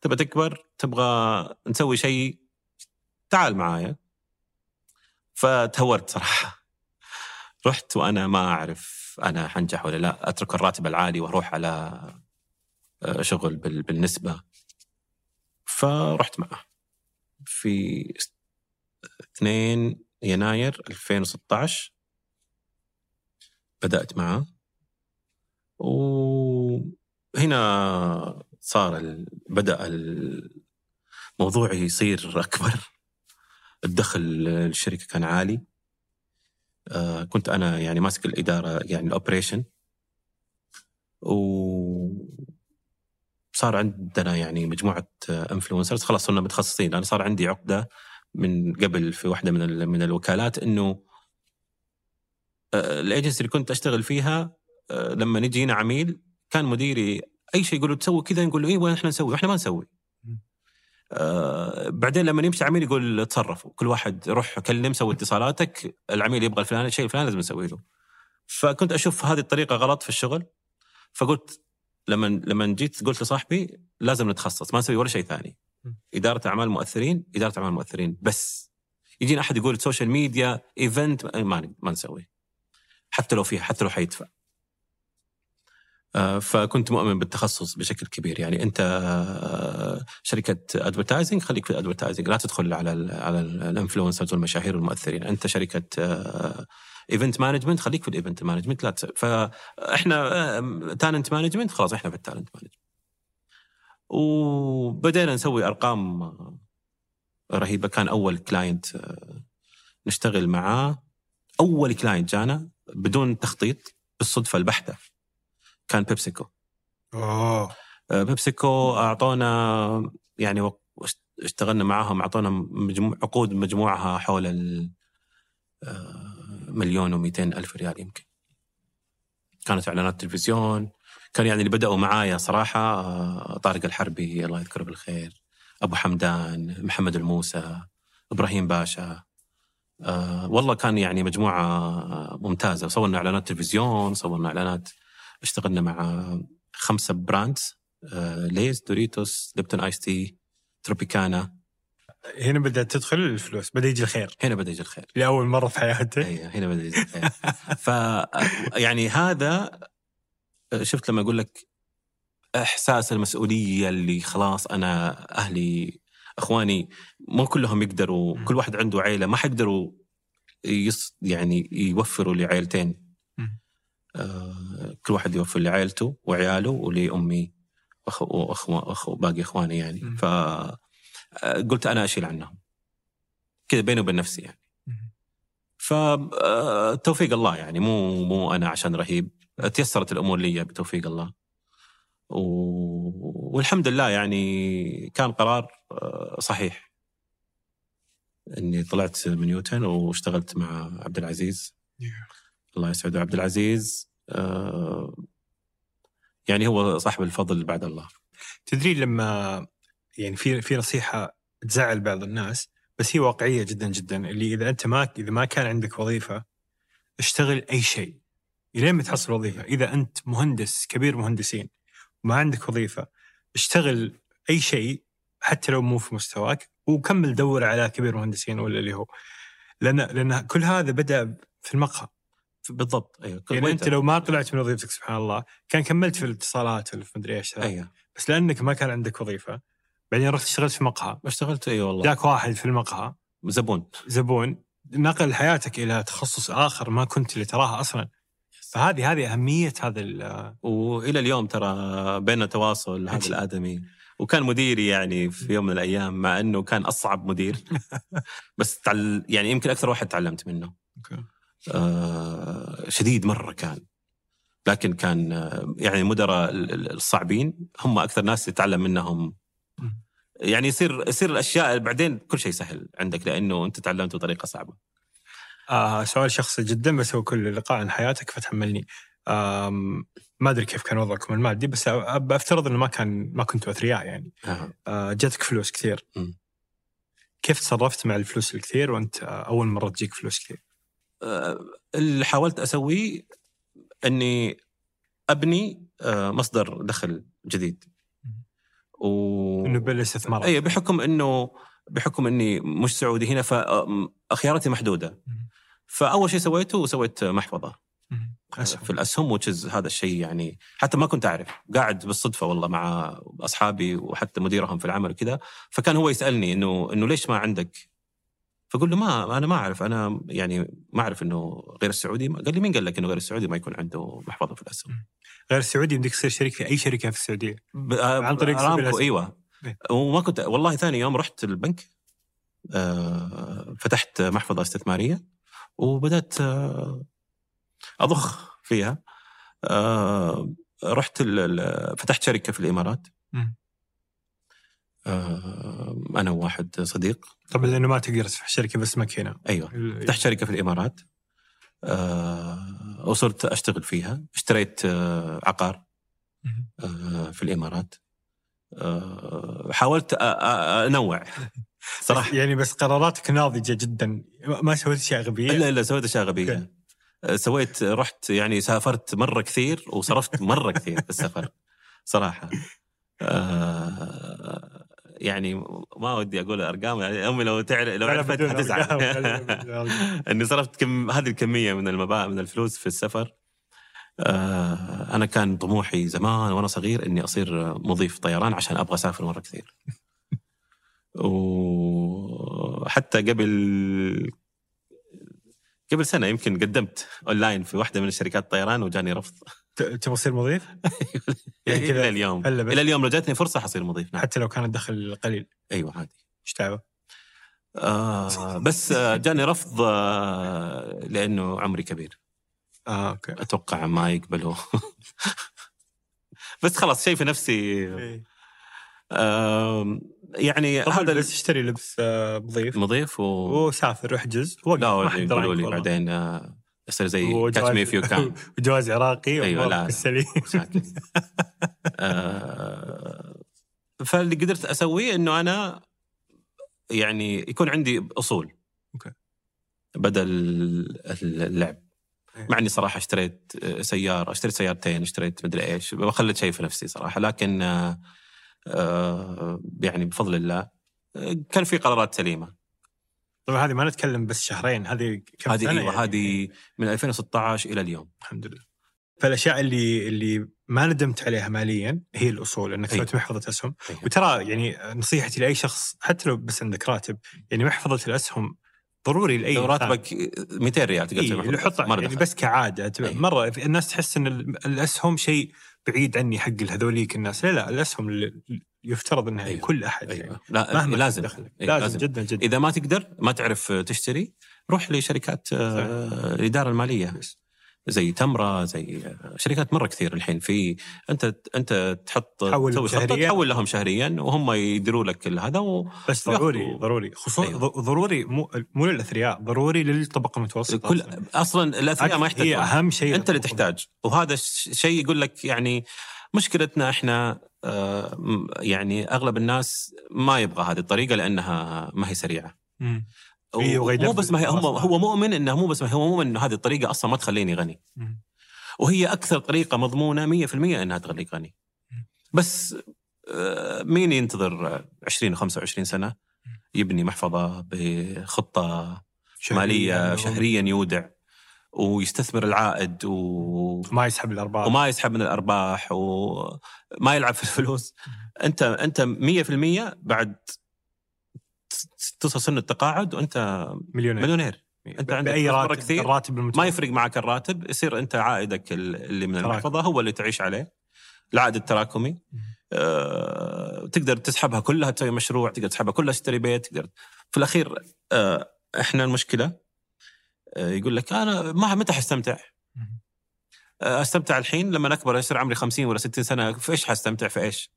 تبغى تكبر؟ تبغى نسوي شيء؟ تعال معايا. فتهورت صراحة. رحت وأنا ما أعرف أنا حنجح ولا لا. أترك الراتب العالي وأروح على شغل بالنسبة. فرحت معه. في 2 يناير 2016 بدأت معه. وهنا صار بدأ الموضوع يصير أكبر. الدخل الشركة كان عالي. آه، كنت أنا يعني ماسك الإدارة يعني الأوبريشن. و صار عندنا يعني مجموعة influencers خلاص صرنا متخصصين. أنا صار عندي عقدة من قبل في واحدة من من الوكالات إنه آه، الايجنسي اللي كنت أشتغل فيها آه، لما نجي هنا عميل كان مديري أي شيء يقول له تسوي كذا نقول له أيوه إحنا نسوي؟ إحنا ما نسوي. آه بعدين لما يمشي عميل يقول تصرفوا كل واحد روح كلم سوي اتصالاتك العميل يبغى الفلان الشيء الفلاني لازم نسوي له. فكنت أشوف هذه الطريقة غلط في الشغل فقلت لما لما جيت قلت لصاحبي لازم نتخصص ما نسوي ولا شيء ثاني. إدارة أعمال مؤثرين إدارة أعمال مؤثرين بس. يجينا أحد يقول سوشيال ميديا event ما ما نسوي. حتى لو فيها حتى لو حيدفع. آه، فكنت مؤمن بالتخصص بشكل كبير. يعني أنت آه، شركة advertising خليك في ال advertising لا تدخل على ال على ال influencers والمشاهير والمؤثرين. أنت شركة event management خليك في ال event management لا تسوي. فإحنا talent management خلاص إحنا في ال talent management وبدينا نسوي أرقام رهيبة. كان أول client آه، نشتغل معاه. أول client جانا بدون تخطيط بالصدفة البحتة. كان بيبسيكو آه، بيبسيكو أعطونا يعني اشتغلنا معاهم أعطونا مجموع عقود مجموعها حول ال آه، مليون و ألف ريال يمكن. كانت إعلانات تلفزيون. كان يعني اللي بدأوا معايا صراحة آه، طارق الحربي الله يذكره بالخير أبو حمدان محمد الموسى إبراهيم باشا. أه والله كان يعني مجموعة ممتازة. صورنا إعلانات تلفزيون صورنا إعلانات اشتغلنا مع خمسة brands أه ليز دوريتوس ليبتون آيس تي تروبيكانا. هنا بدأت تدخل الفلوس بدأ يجي الخير. هنا بدأ يجي الخير. لأول مرة في حياته أيوه هنا بدأ يجي الخير. ف يعني هذا شفت لما أقول لك إحساس المسؤولية اللي خلاص أنا أهلي إخواني مو كلهم يقدروا كل واحد عنده عيلة ما حيقدروا يص يعني يوفروا لعائلتين آه كل واحد يوفر لعائلته وعياله ولأمي واخو واخو باقي إخواني يعني. ف قلت أنا أشيل عنهم. كذا بيني وبين نفسي يعني. فتوفيق الله يعني مو مو أنا عشان رهيب. تيسرت الأمور لي بتوفيق الله. و... والحمد لله يعني كان قرار آه، صحيح. إني طلعت من نيوتن واشتغلت مع عبد العزيز. الله يسعده عبد العزيز. آه، يعني هو صاحب الفضل بعد الله. تدري لما يعني في في نصيحة تزعل بعض الناس بس هي واقعية جدا جدا. اللي إذا أنت ما إذا ما كان عندك وظيفة اشتغل أي شيء. إلين ما تحصل وظيفة. إذا أنت مهندس كبير مهندسين وما عندك وظيفة اشتغل أي شيء حتى لو مو في مستواك وكمل دور على كبير مهندسين ولا اللي هو. لأن لأن كل هذا بدأ في المقهى. بالضبط. أيوه. يعني أنت لو ما طلعت من وظيفتك سبحان الله كان كملت في الاتصالات ولا في مدري إيش. أيوه. بس لأنك ما كان عندك وظيفة بعدين رحت اشتغلت في مقهى. اشتغلت إي والله. جاك واحد في المقهى. زبون. زبون. نقل حياتك إلى تخصص آخر ما كنت اللي تراها أصلا. فهذه هذه أهمية هذا وإلى اليوم ترى بيننا تواصل هذا الآدمي. وكان مديري يعني في يوم من الأيام مع إنه كان أصعب مدير. بس تعل يعني يمكن أكثر واحد تعلمت منه. آه شديد مرة كان. لكن كان آه، يعني المدراء ال- ال- الصعبين. هم أكثر ناس يتعلم منهم. يعني يصير يصير الأشياء بعدين كل شيء سهل عندك لأنه أنت تعلمت بطريقة صعبة آه سؤال شخصي جدا بس هو كل لقاء عن حياتك فتحملني ما أدري كيف كان وضعكم المادي بس أفترض إنه ما كان ما كنتوا أثرياء يعني آه. آه جاتك فلوس كثير مم. كيف تصرفت مع الفلوس الكثير وأنت آه، أول مرة تجيك فلوس كثير؟ آه، اللي حاولت أسويه إني أبني آه، مصدر دخل جديد و إنه بالاستثمار اي بحكم إنه بحكم إني مش سعودي هنا فخياراتي محدودة. فأول شيء سويته سويت محفظة. أسهم. في الأسهم وتشز هذا الشيء يعني حتى ما كنت أعرف. قاعد بالصدفة والله مع أصحابي وحتى مديرهم في العمل وكذا. فكان هو يسألني إنه إنه ليش ما عندك؟ فقول له ما أنا ما أعرف. أنا يعني ما أعرف إنه غير السعودي. قال لي مين قال لك إنه غير السعودي؟ ما يكون عنده محفظة في الأسهم. غير السعودي يمديك تصير شريك في أي شركة في السعودية. ب- آه، عن طريق ارامكو الأسهم. إيوه. إيه. وما كنت والله ثاني يوم رحت البنك آه، فتحت محفظة استثمارية وبدأت آه، أضخ فيها. آه، رحت فتحت شركة في الإمارات. آه، أنا وواحد صديق. طبعا لأنه ما تقدر تفتح شركة باسمك هنا أيوه. فتحت شركة في الإمارات. آه، وصرت أشتغل فيها. اشتريت آه، عقار. آه، في الإمارات. آه، حاولت أنوع. صراحة. يعني بس قراراتك ناضجة جدا. ما سويت أشياء غبية؟ الا الا سويت أشياء. غبية. آه، سويت رحت يعني سافرت مرة كثير وصرفت مرة كثير في السفر. صراحة. آه، يعني ما ودي أقول أرقام يعني أمي لو تعرف لو عرفت حتزعل. إني صرفت كم هذه الكمية من المبا من الفلوس في السفر. آه، أنا كان طموحي زمان وأنا صغير إني أصير مضيف طيران عشان أبغى أسافر مرة كثير. وحتى قبل قبل سنة يمكن قدمت اونلاين في واحدة من الشركات الطيران وجاني رفض. تبغى تصير مضيف؟ يعني كذا إلى اليوم. إلى اليوم لو جاتني فرصة حصير مضيف نعم. حتى لو كان الدخل قليل. أيوه عادي. إيش دعوة؟ آه بس آه، جاني رفض آه لأنه عمري كبير. آه أوكي. أتوقع ما يقبلوا بس خلاص شايف نفسي. آم، يعني هذا بس اشتري لبس آه، مضيف. مضيف و... وسافر واحجز. وقف لا يقولوا لي. بعدين آه، يصير زي Catch Me If You Can وجواز عراقي وأمورك لا. ساكن. آه، فاللي قدرت أسويه إنه أنا يعني يكون عندي أصول أوكي. بدل اللعب أيوة. مع إني صراحة اشتريت سيارة اشتريت سيارتين اشتريت مدري إيش ما خليت شيء في نفسي صراحة لكن آه، آه، يعني بفضل الله آه، كان في قرارات سليمة طبعا هذه ما نتكلم بس شهرين هذه كم هذه سنة أيوه يعني. هذه من 2016 إلى اليوم الحمد لله فالأشياء اللي اللي ما ندمت عليها ماليا هي الأصول إنك أيوة. سويت محفظة أسهم أيوة. وترى يعني نصيحتي لأي شخص حتى لو بس عندك راتب يعني محفظة الأسهم ضروري لأي لو. راتبك 200 ريال تقدر إيه. اللي له يعني دخل. بس كعادة أي. مرة الناس تحس إن ال- الأسهم شيء بعيد عني حق هذوليك الناس لا لا الأسهم يفترض إنها أيوة. أيوة. كل احد يعني أيوه لا مهما لازم إيه، لازم, لازم جدا جدا إذا ما تقدر ما تعرف تشتري روح لشركات آه، الإدارة المالية بس. زي تمرة زي آه، شركات مرة كثير الحين في أنت أنت تحط تحول تسوي خطة شهرياً. تحول لهم شهريا وهم يديروا لك هذا و... بس ضروري ضروري خصوصا أيوة. أيوة. ضروري مو مو للأثرياء ضروري للطبقة المتوسطة كل أصلاً. أصلا الأثرياء ما هي يحتاجون أهم شيء أنت اللي تحتاج وهذا الش- شيء يقول لك يعني مشكلتنا إحنا آه، يعني أغلب الناس ما يبغى هذه الطريقة لأنها ما هي سريعة. مم. مو بس ما هي أصلاً. هو مؤمن إنه مو بس ما هو مؤمن إنه هذه الطريقة أصلا ما تخليني غني. مم. وهي أكثر طريقة مضمونة 100% إنها تخليك غني. بس آه، مين ينتظر 20 25 سنة؟ يبني محفظة بخطة مالية شهريا يودع. ويستثمر العائد و... ما يسحب الأرباح. وما يسحب من الأرباح وما يلعب في الفلوس. أنت أنت 100% بعد تصل سن التقاعد وأنت مليونير. مليونير. أنت عندك بأي راتب؟ كثير. الراتب ما يفرق معك الراتب يصير أنت عائدك ال- اللي من. المحفظة هو اللي تعيش عليه. العائد التراكمي. آه، تقدر تسحبها كلها تسوي مشروع تقدر تسحبها كلها تشتري بيت تقدر. في الأخير آه، إحنا المشكلة يقول لك أنا ما متى حستمتع آه، أستمتع الحين لما أكبر يصير عمري 50 ولا 60 سنة في إيش حستمتع في إيش؟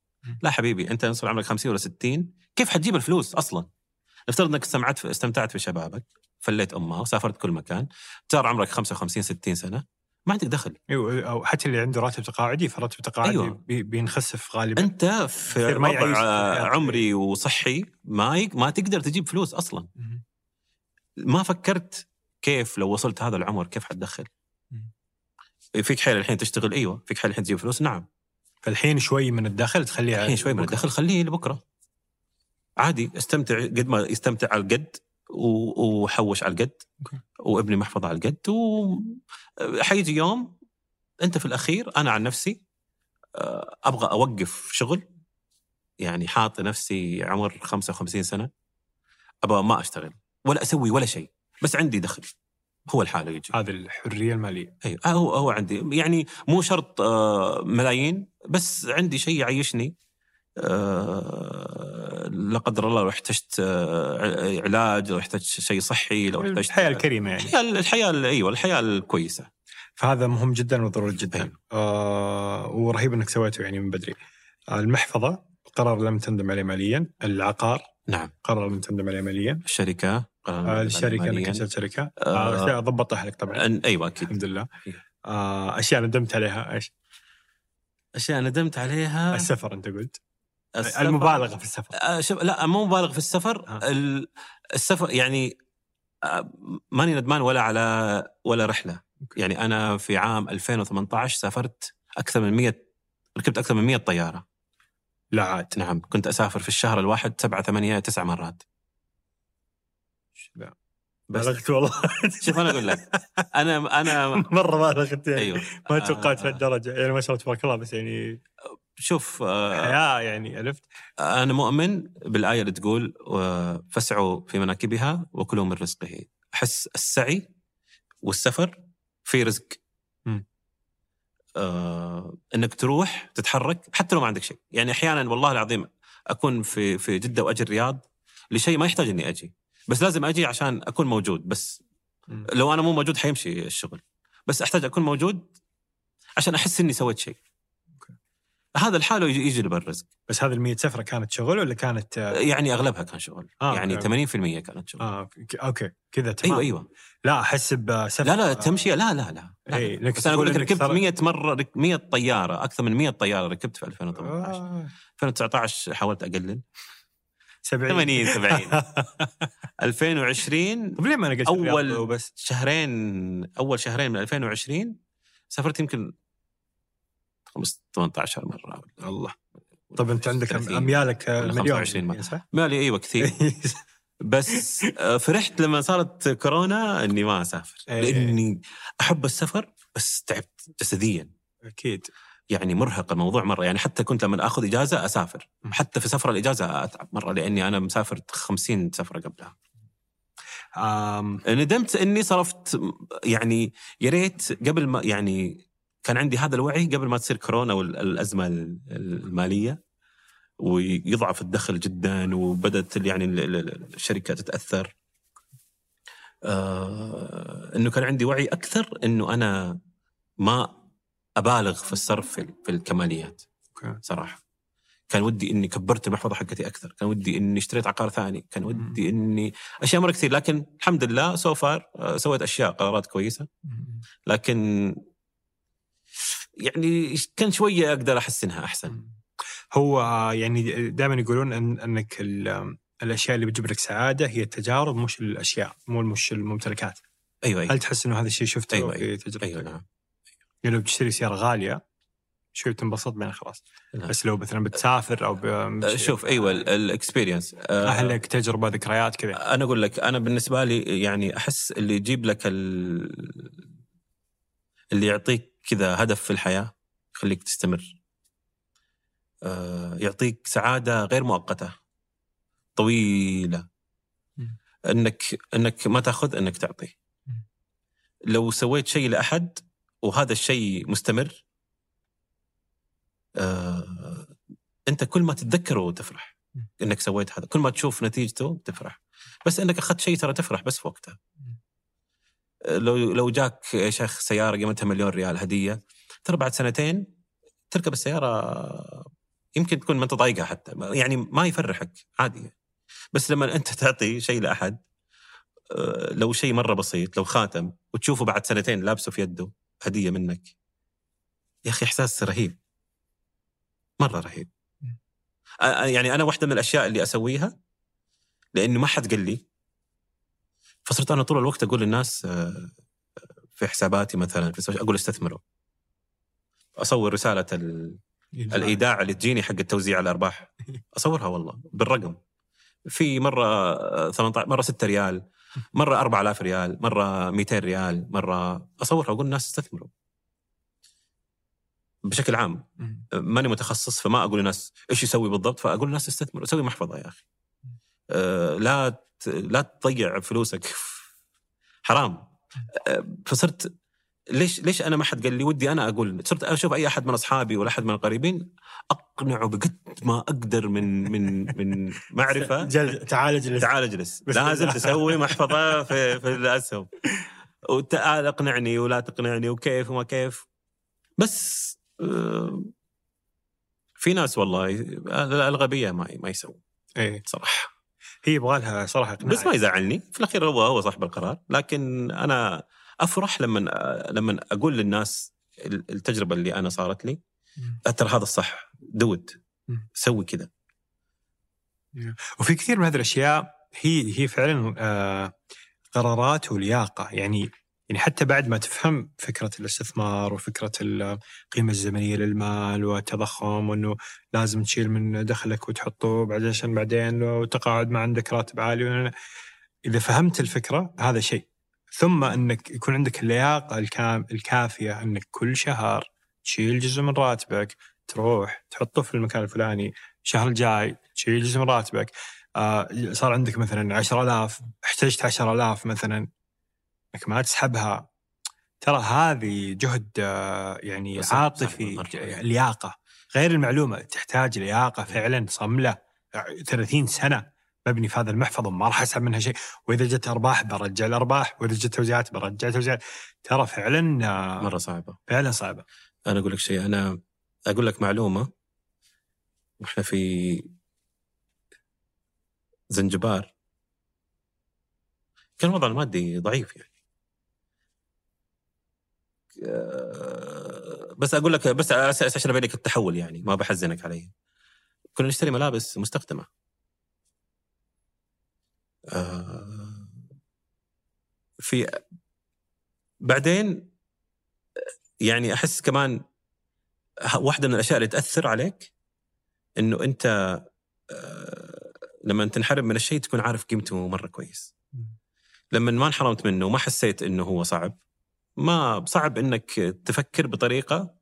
لا حبيبي أنت يصير عمرك 50 ولا 60 كيف حتجيب الفلوس أصلا؟ نفترض إنك استمتعت في استمتعت في شبابك فليت أمها وسافرت كل مكان صار عمرك 55 60 سنة ما عندك دخل أيوه أو حتى اللي عنده راتب تقاعدي فراتب تقاعدي أيوة. بي- بينخسف غالبا أنت في ما وضع. عمري وصحي ما ما تقدر تجيب فلوس أصلا. ما فكرت كيف لو وصلت هذا العمر كيف حتدخل. فيك حيل الحين تشتغل أيوه فيك حيل الحين تجيب فلوس نعم. فالحين شوي من الدخل تخليه الحين شوي من الدخل خليه لبكرة. عادي استمتع قد ما يستمتع على القد وحوش على القد. وابني محفظة على القد وحيجي يوم أنت في الأخير أنا عن نفسي آه، أبغى أوقف شغل يعني حاط نفسي عمر 55 سنة أبغى ما أشتغل ولا أسوي ولا شيء. بس عندي دخل. هو الحالة يجي هذه الحرية المالية. أيوه. آه، هو هو عندي. يعني مو شرط آه، ملايين بس عندي شيء يعيشني. آه، لا قدر الله لو احتجت علاج لو احتجت شيء صحي لو احتجت الحياة الكريمة يعني. الحياة أيوه الحياة الكويسة. فهذا مهم جدا وضروري جدا. أيوة. آه ورهيب إنك سويته يعني من بدري. المحفظة قرار لم تندم عليه ماليا. العقار نعم. قرار لم تندم عليه ماليا. الشركة. الشركة إنك مالياً. انشات شركة؟ آه. آه أشياء ضبطها لك طبعا. أيوه أكيد. الحمد لله. آه أشياء ندمت عليها إيش؟ أشياء ندمت عليها. السفر أنت قلت. السفر. المبالغة في السفر. آه، لا مو مبالغ في السفر. آه. ال- السفر يعني آه، ماني ندمان ولا على ولا رحلة. يعني أنا في عام 2018 سافرت أكثر من 100 ركبت أكثر من 100 طيارة. لا عاد. نعم كنت أسافر في الشهر الواحد سبعة ثمانية تسع مرات. بلغت والله. شوف أنا أقول لك. أنا أنا مرة بالغت يعني. أيوه. ما توقعت آه، لهالدرجه يعني ما شاء الله تبارك الله بس يعني شوف آه، حياة يعني عرفت؟ أنا مؤمن بالآية اللي تقول فاسعوا في مناكبها وكلوا من رزقه. أحس السعي والسفر في رزق. آه إنك تروح تتحرك حتى لو ما عندك شيء. يعني أحيانا والله العظيم أكون في في جدة وأجي الرياض لشيء ما يحتاج إني أجي. بس لازم أجي عشان أكون موجود بس. لو أنا مو موجود حيمشي الشغل. بس أحتاج أكون موجود عشان أحس إني سويت شيء. هذا الحاله يجي يجي بالرزق بس هذه ال سفرة كانت شغل ولا كانت يعني أغلبها كان شغل. آه، يعني أوكي. 80% كانت شغل. آه أوكي كذا تمام. أيوه أيوه. لا أحس بسفر لا لا تمشية لا لا لا, لا. لك بس أنا أقول لك ركبت صار- 100 مرة رك- 100 طيارة أكثر من 100 طيارة ركبت في 2018 آه 2019 حاولت أقلل. 70 80 70 2020 طيب ليه ما نقلت أول- الرياض بس؟ شهرين أول شهرين من 2020 سافرت يمكن 15 18 مرة الله. طب أنت عندك 30. أميالك مليون؟ 25 مرة. صح؟ مالي؟ أيوه كثير. بس آه، فرحت لما صارت كورونا إني ما أسافر. إيه. لأني أحب السفر بس تعبت جسديا. أكيد. يعني مرهق الموضوع مرة. يعني حتى كنت لما آخذ إجازة أسافر. حتى في سفره الإجازة أتعب مرة لأني أنا مسافر 50 سفرة قبلها. آم ندمت إني صرفت يعني يا ريت قبل ما يعني كان عندي هذا الوعي قبل ما تصير كورونا والأزمة المالية. ويضعف الدخل جدا وبدأت يعني ال- ال- الشركة تتأثر. آه إنه كان عندي وعي أكثر إنه أنا ما أبالغ في الصرف في, في الكماليات أوكي. صراحة. كان ودي إني كبرت المحفظه حقتي أكثر. كان ودي إني اشتريت عقار ثاني. كان ودي إني أشياء مرة كثير. لكن الحمد لله so far سويت أشياء قرارات كويسة. لكن يعني كان شوية أقدر احسنها أحسن. هو آه، يعني دائما يقولون أن إنك ال- الأشياء اللي بتجيب لك سعادة هي التجارب مش الأشياء مو مش الممتلكات. أيوه أيوه. هل تحس إنه هذا الشيء شفته أيوة، في تجربتك؟ أيوه نعم. يعني لو بتشتري سيارة غالية شوي بتنبسط بين خلاص نعم. بس لو مثلا بتسافر أو. آه، شوف أيوه ال experience اهلك تجربة ذكريات كذا أنا أقول لك أنا بالنسبة لي يعني أحس اللي يجيب لك ال... اللي يعطيك كذا هدف في الحياة يخليك تستمر آه، يعطيك سعادة غير مؤقتة طويلة. إنك إنك ما تأخذ إنك تعطي. لو سويت شيء لأحد وهذا الشيء مستمر. آه، انت كل ما تتذكره تفرح. انك سويت هذا. كل ما تشوف نتيجته تفرح. بس انك اخذت شيء ترى تفرح بس في وقتها. لو لو جاك يا شيخ سيارة قيمتها مليون ريال هدية ترى بعد سنتين تركب السيارة يمكن تكون ما انت طايقها حتى. يعني ما يفرحك عادي. بس لما انت تعطي شيء لأحد آه، لو شيء مرة بسيط لو خاتم وتشوفه بعد سنتين لابسه في يده هدية منك. يا أخي إحساس رهيب. مرة رهيب. آه، آه، يعني أنا واحدة من الأشياء اللي أسويها لأنه ما حد قال لي. فصرت أنا طول الوقت أقول للناس آه، في حساباتي مثلا في أقول استثمروا. أصور رسالة ال- الإيداع اللي تجيني حق التوزيع الأرباح. أصورها والله بالرقم. في مرة آه، 18 مرة 6 ريال. مرة 4000 ريال مرة 200 ريال مرة أصورها وأقول الناس استثمروا. بشكل عام. ماني متخصص فما أقول للناس إيش يسوي بالضبط فأقول للناس استثمروا. سوي محفظة يا أخي. أه لا لا تضيع فلوسك. حرام. أه فصرت ليش ليش أنا ما حد قال لي ودي أنا أقول؟ صرت أشوف أي أحد من أصحابي ولا أحد من القريبين أقنعه بقد ما أقدر من من من معرفة. جل تعال اجلس تعال اجلس لازم تسوي محفظة في في الأسهم. وتعال أقنعني ولا تقنعني وكيف وما كيف. بس آه، في ناس والله الغبيه ما ما يسوون إيه. صراحة. هي يبغى لها صراحة إقناع. بس ما يزعلني. في الأخير هو هو صاحب القرار. لكن أنا أفرح لما لما أقول للناس التجربة اللي أنا صارت لي. ترى هذا الصح. دود. سوي كذا. وفي كثير من هذه الأشياء هي هي فعلا آه قرارات ولياقة. يعني يعني حتى بعد ما تفهم فكرة الاستثمار وفكرة القيمة الزمنية للمال والتضخم وإنه لازم تشيل من دخلك وتحطه بعد عشان بعدين لو تقاعد ما عندك راتب عالي. إذا فهمت الفكرة هذا شيء. ثم إنك يكون عندك اللياقة الكام الكافية إنك كل شهر تشيل جزء من راتبك تروح تحطه في المكان الفلاني الشهر الجاي تشيل جزء من راتبك. آه صار عندك مثلا 10000 احتجت 10000 مثلا. إنك ما تسحبها. ترى هذه جهد آه يعني عاطفي لياقة. غير المعلومة تحتاج لياقة فعلا صملة 30 سنة. مبني في هذا المحفظ وما راح أسحب منها شيء. وإذا جت أرباح برجع الأرباح وإذا جت توزيعات برجع توزيعات. ترى فعلا آه، مرة صعبة. فعلا صعبة. أنا أقول لك شيء أنا أقول لك معلومة. وإحنا في زنجبار. كان الوضع المادي ضعيف يعني. آه، بس أقول لك بس عشان أبين لك التحول يعني ما بحزنك علي. كنا نشتري ملابس مستخدمة. في بعدين يعني أحس كمان واحدة من الأشياء اللي تأثر عليك إنه أنت آه، لما تنحرم من الشيء تكون عارف قيمته مرة كويس. لما ما انحرمت منه وما حسيت إنه هو صعب ما صعب إنك تفكر بطريقة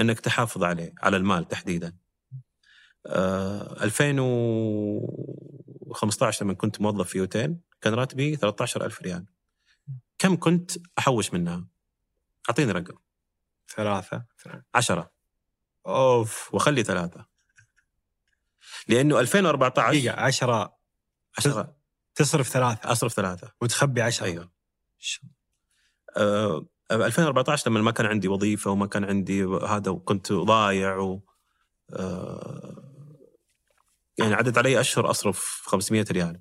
إنك تحافظ عليه على المال تحديدا. آه 2015 لما كنت موظف في أوتيل كان راتبي 13000 ريال. كم كنت أحوش منها؟ أعطيني رقم. ثلاثة. عشرة. أوف. وخلي ثلاثة. لأنه 2014 دقيقة 10 عشرة. تصرف ثلاثة. أصرف ثلاثة. وتخبي 10 أيوه. آه 2014 لما ما كان عندي وظيفة وما كان عندي هذا وكنت ضايع و آه يعني عدت علي أشهر أصرف 500 ريال.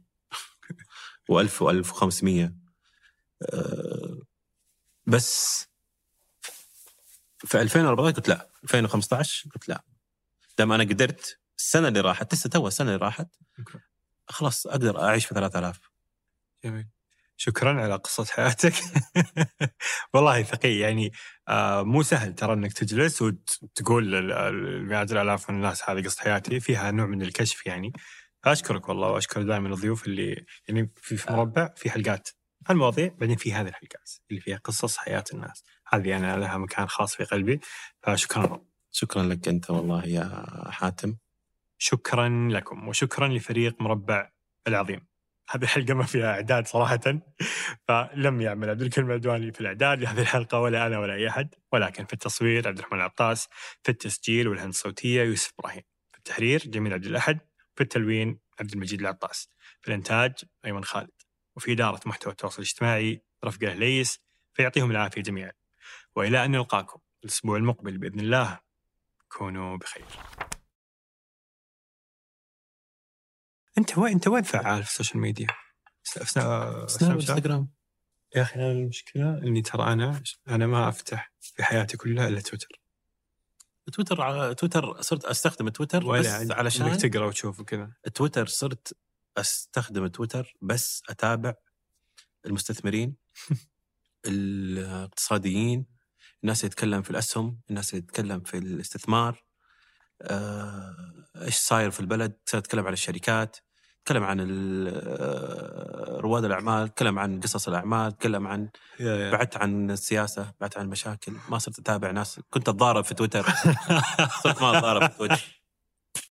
و1000 و1500 آه بس في 2014 قلت لا. 2015 قلت لا. دام أنا قدرت السنة اللي راحت لسه تو السنة اللي راحت. خلاص أقدر أعيش في 3000 جميل. شكرا على قصة حياتك. والله ثقيل يعني آه مو سهل ترى إنك تجلس وتقول المئات الآلاف من الناس هذه قصة حياتي. فيها نوع من الكشف يعني. اشكرك والله وأشكر دائما الضيوف اللي يعني في في مربع في حلقات المواضيع بعدين في هذه الحلقات اللي فيها قصص حياة الناس. هذه أنا لها مكان خاص في قلبي فشكرا. شكرا لك أنت والله يا حاتم. شكرا لكم وشكرا لفريق مربع العظيم. هذه الحلقة ما فيها إعداد صراحة. فلم يعمل عبد الكريم العدواني في الإعداد لهذه الحلقة ولا أنا ولا أي أحد ولكن في التصوير عبد الرحمن العطاس في التسجيل والهندسة الصوتية يوسف إبراهيم في التحرير جميل عبد الأحد في التلوين عبد المجيد العطاس في الإنتاج أيمن خالد وفي إدارة محتوى التواصل الاجتماعي رفقه ليس فيعطيهم العافية جميعا. وإلى أن نلقاكم الأسبوع المقبل بإذن الله. كونوا بخير. أنت وين أنت وين فعال في السوشيال ميديا؟ سناب سناب؟ انستغرام يا أخي أنا المشكلة إني ترى أنا أنا ما أفتح في حياتي كلها إلا تويتر. تويتر على تويتر صرت أستخدم تويتر بس ولا عندي- علشان انك تقرأ وتشوف وكذا. تويتر صرت أستخدم تويتر بس أتابع المستثمرين الاقتصاديين الناس اللي تتكلم في الأسهم الناس اللي تتكلم في الاستثمار. إيش صاير في البلد؟ صرت اتكلم عن الشركات تكلم عن آه، رواد الأعمال تكلم عن قصص الأعمال تكلم عن. بعدت عن السياسة بعدت عن المشاكل ما صرت أتابع ناس كنت أتضارب في تويتر. صرت ما أتضارب في تويتر.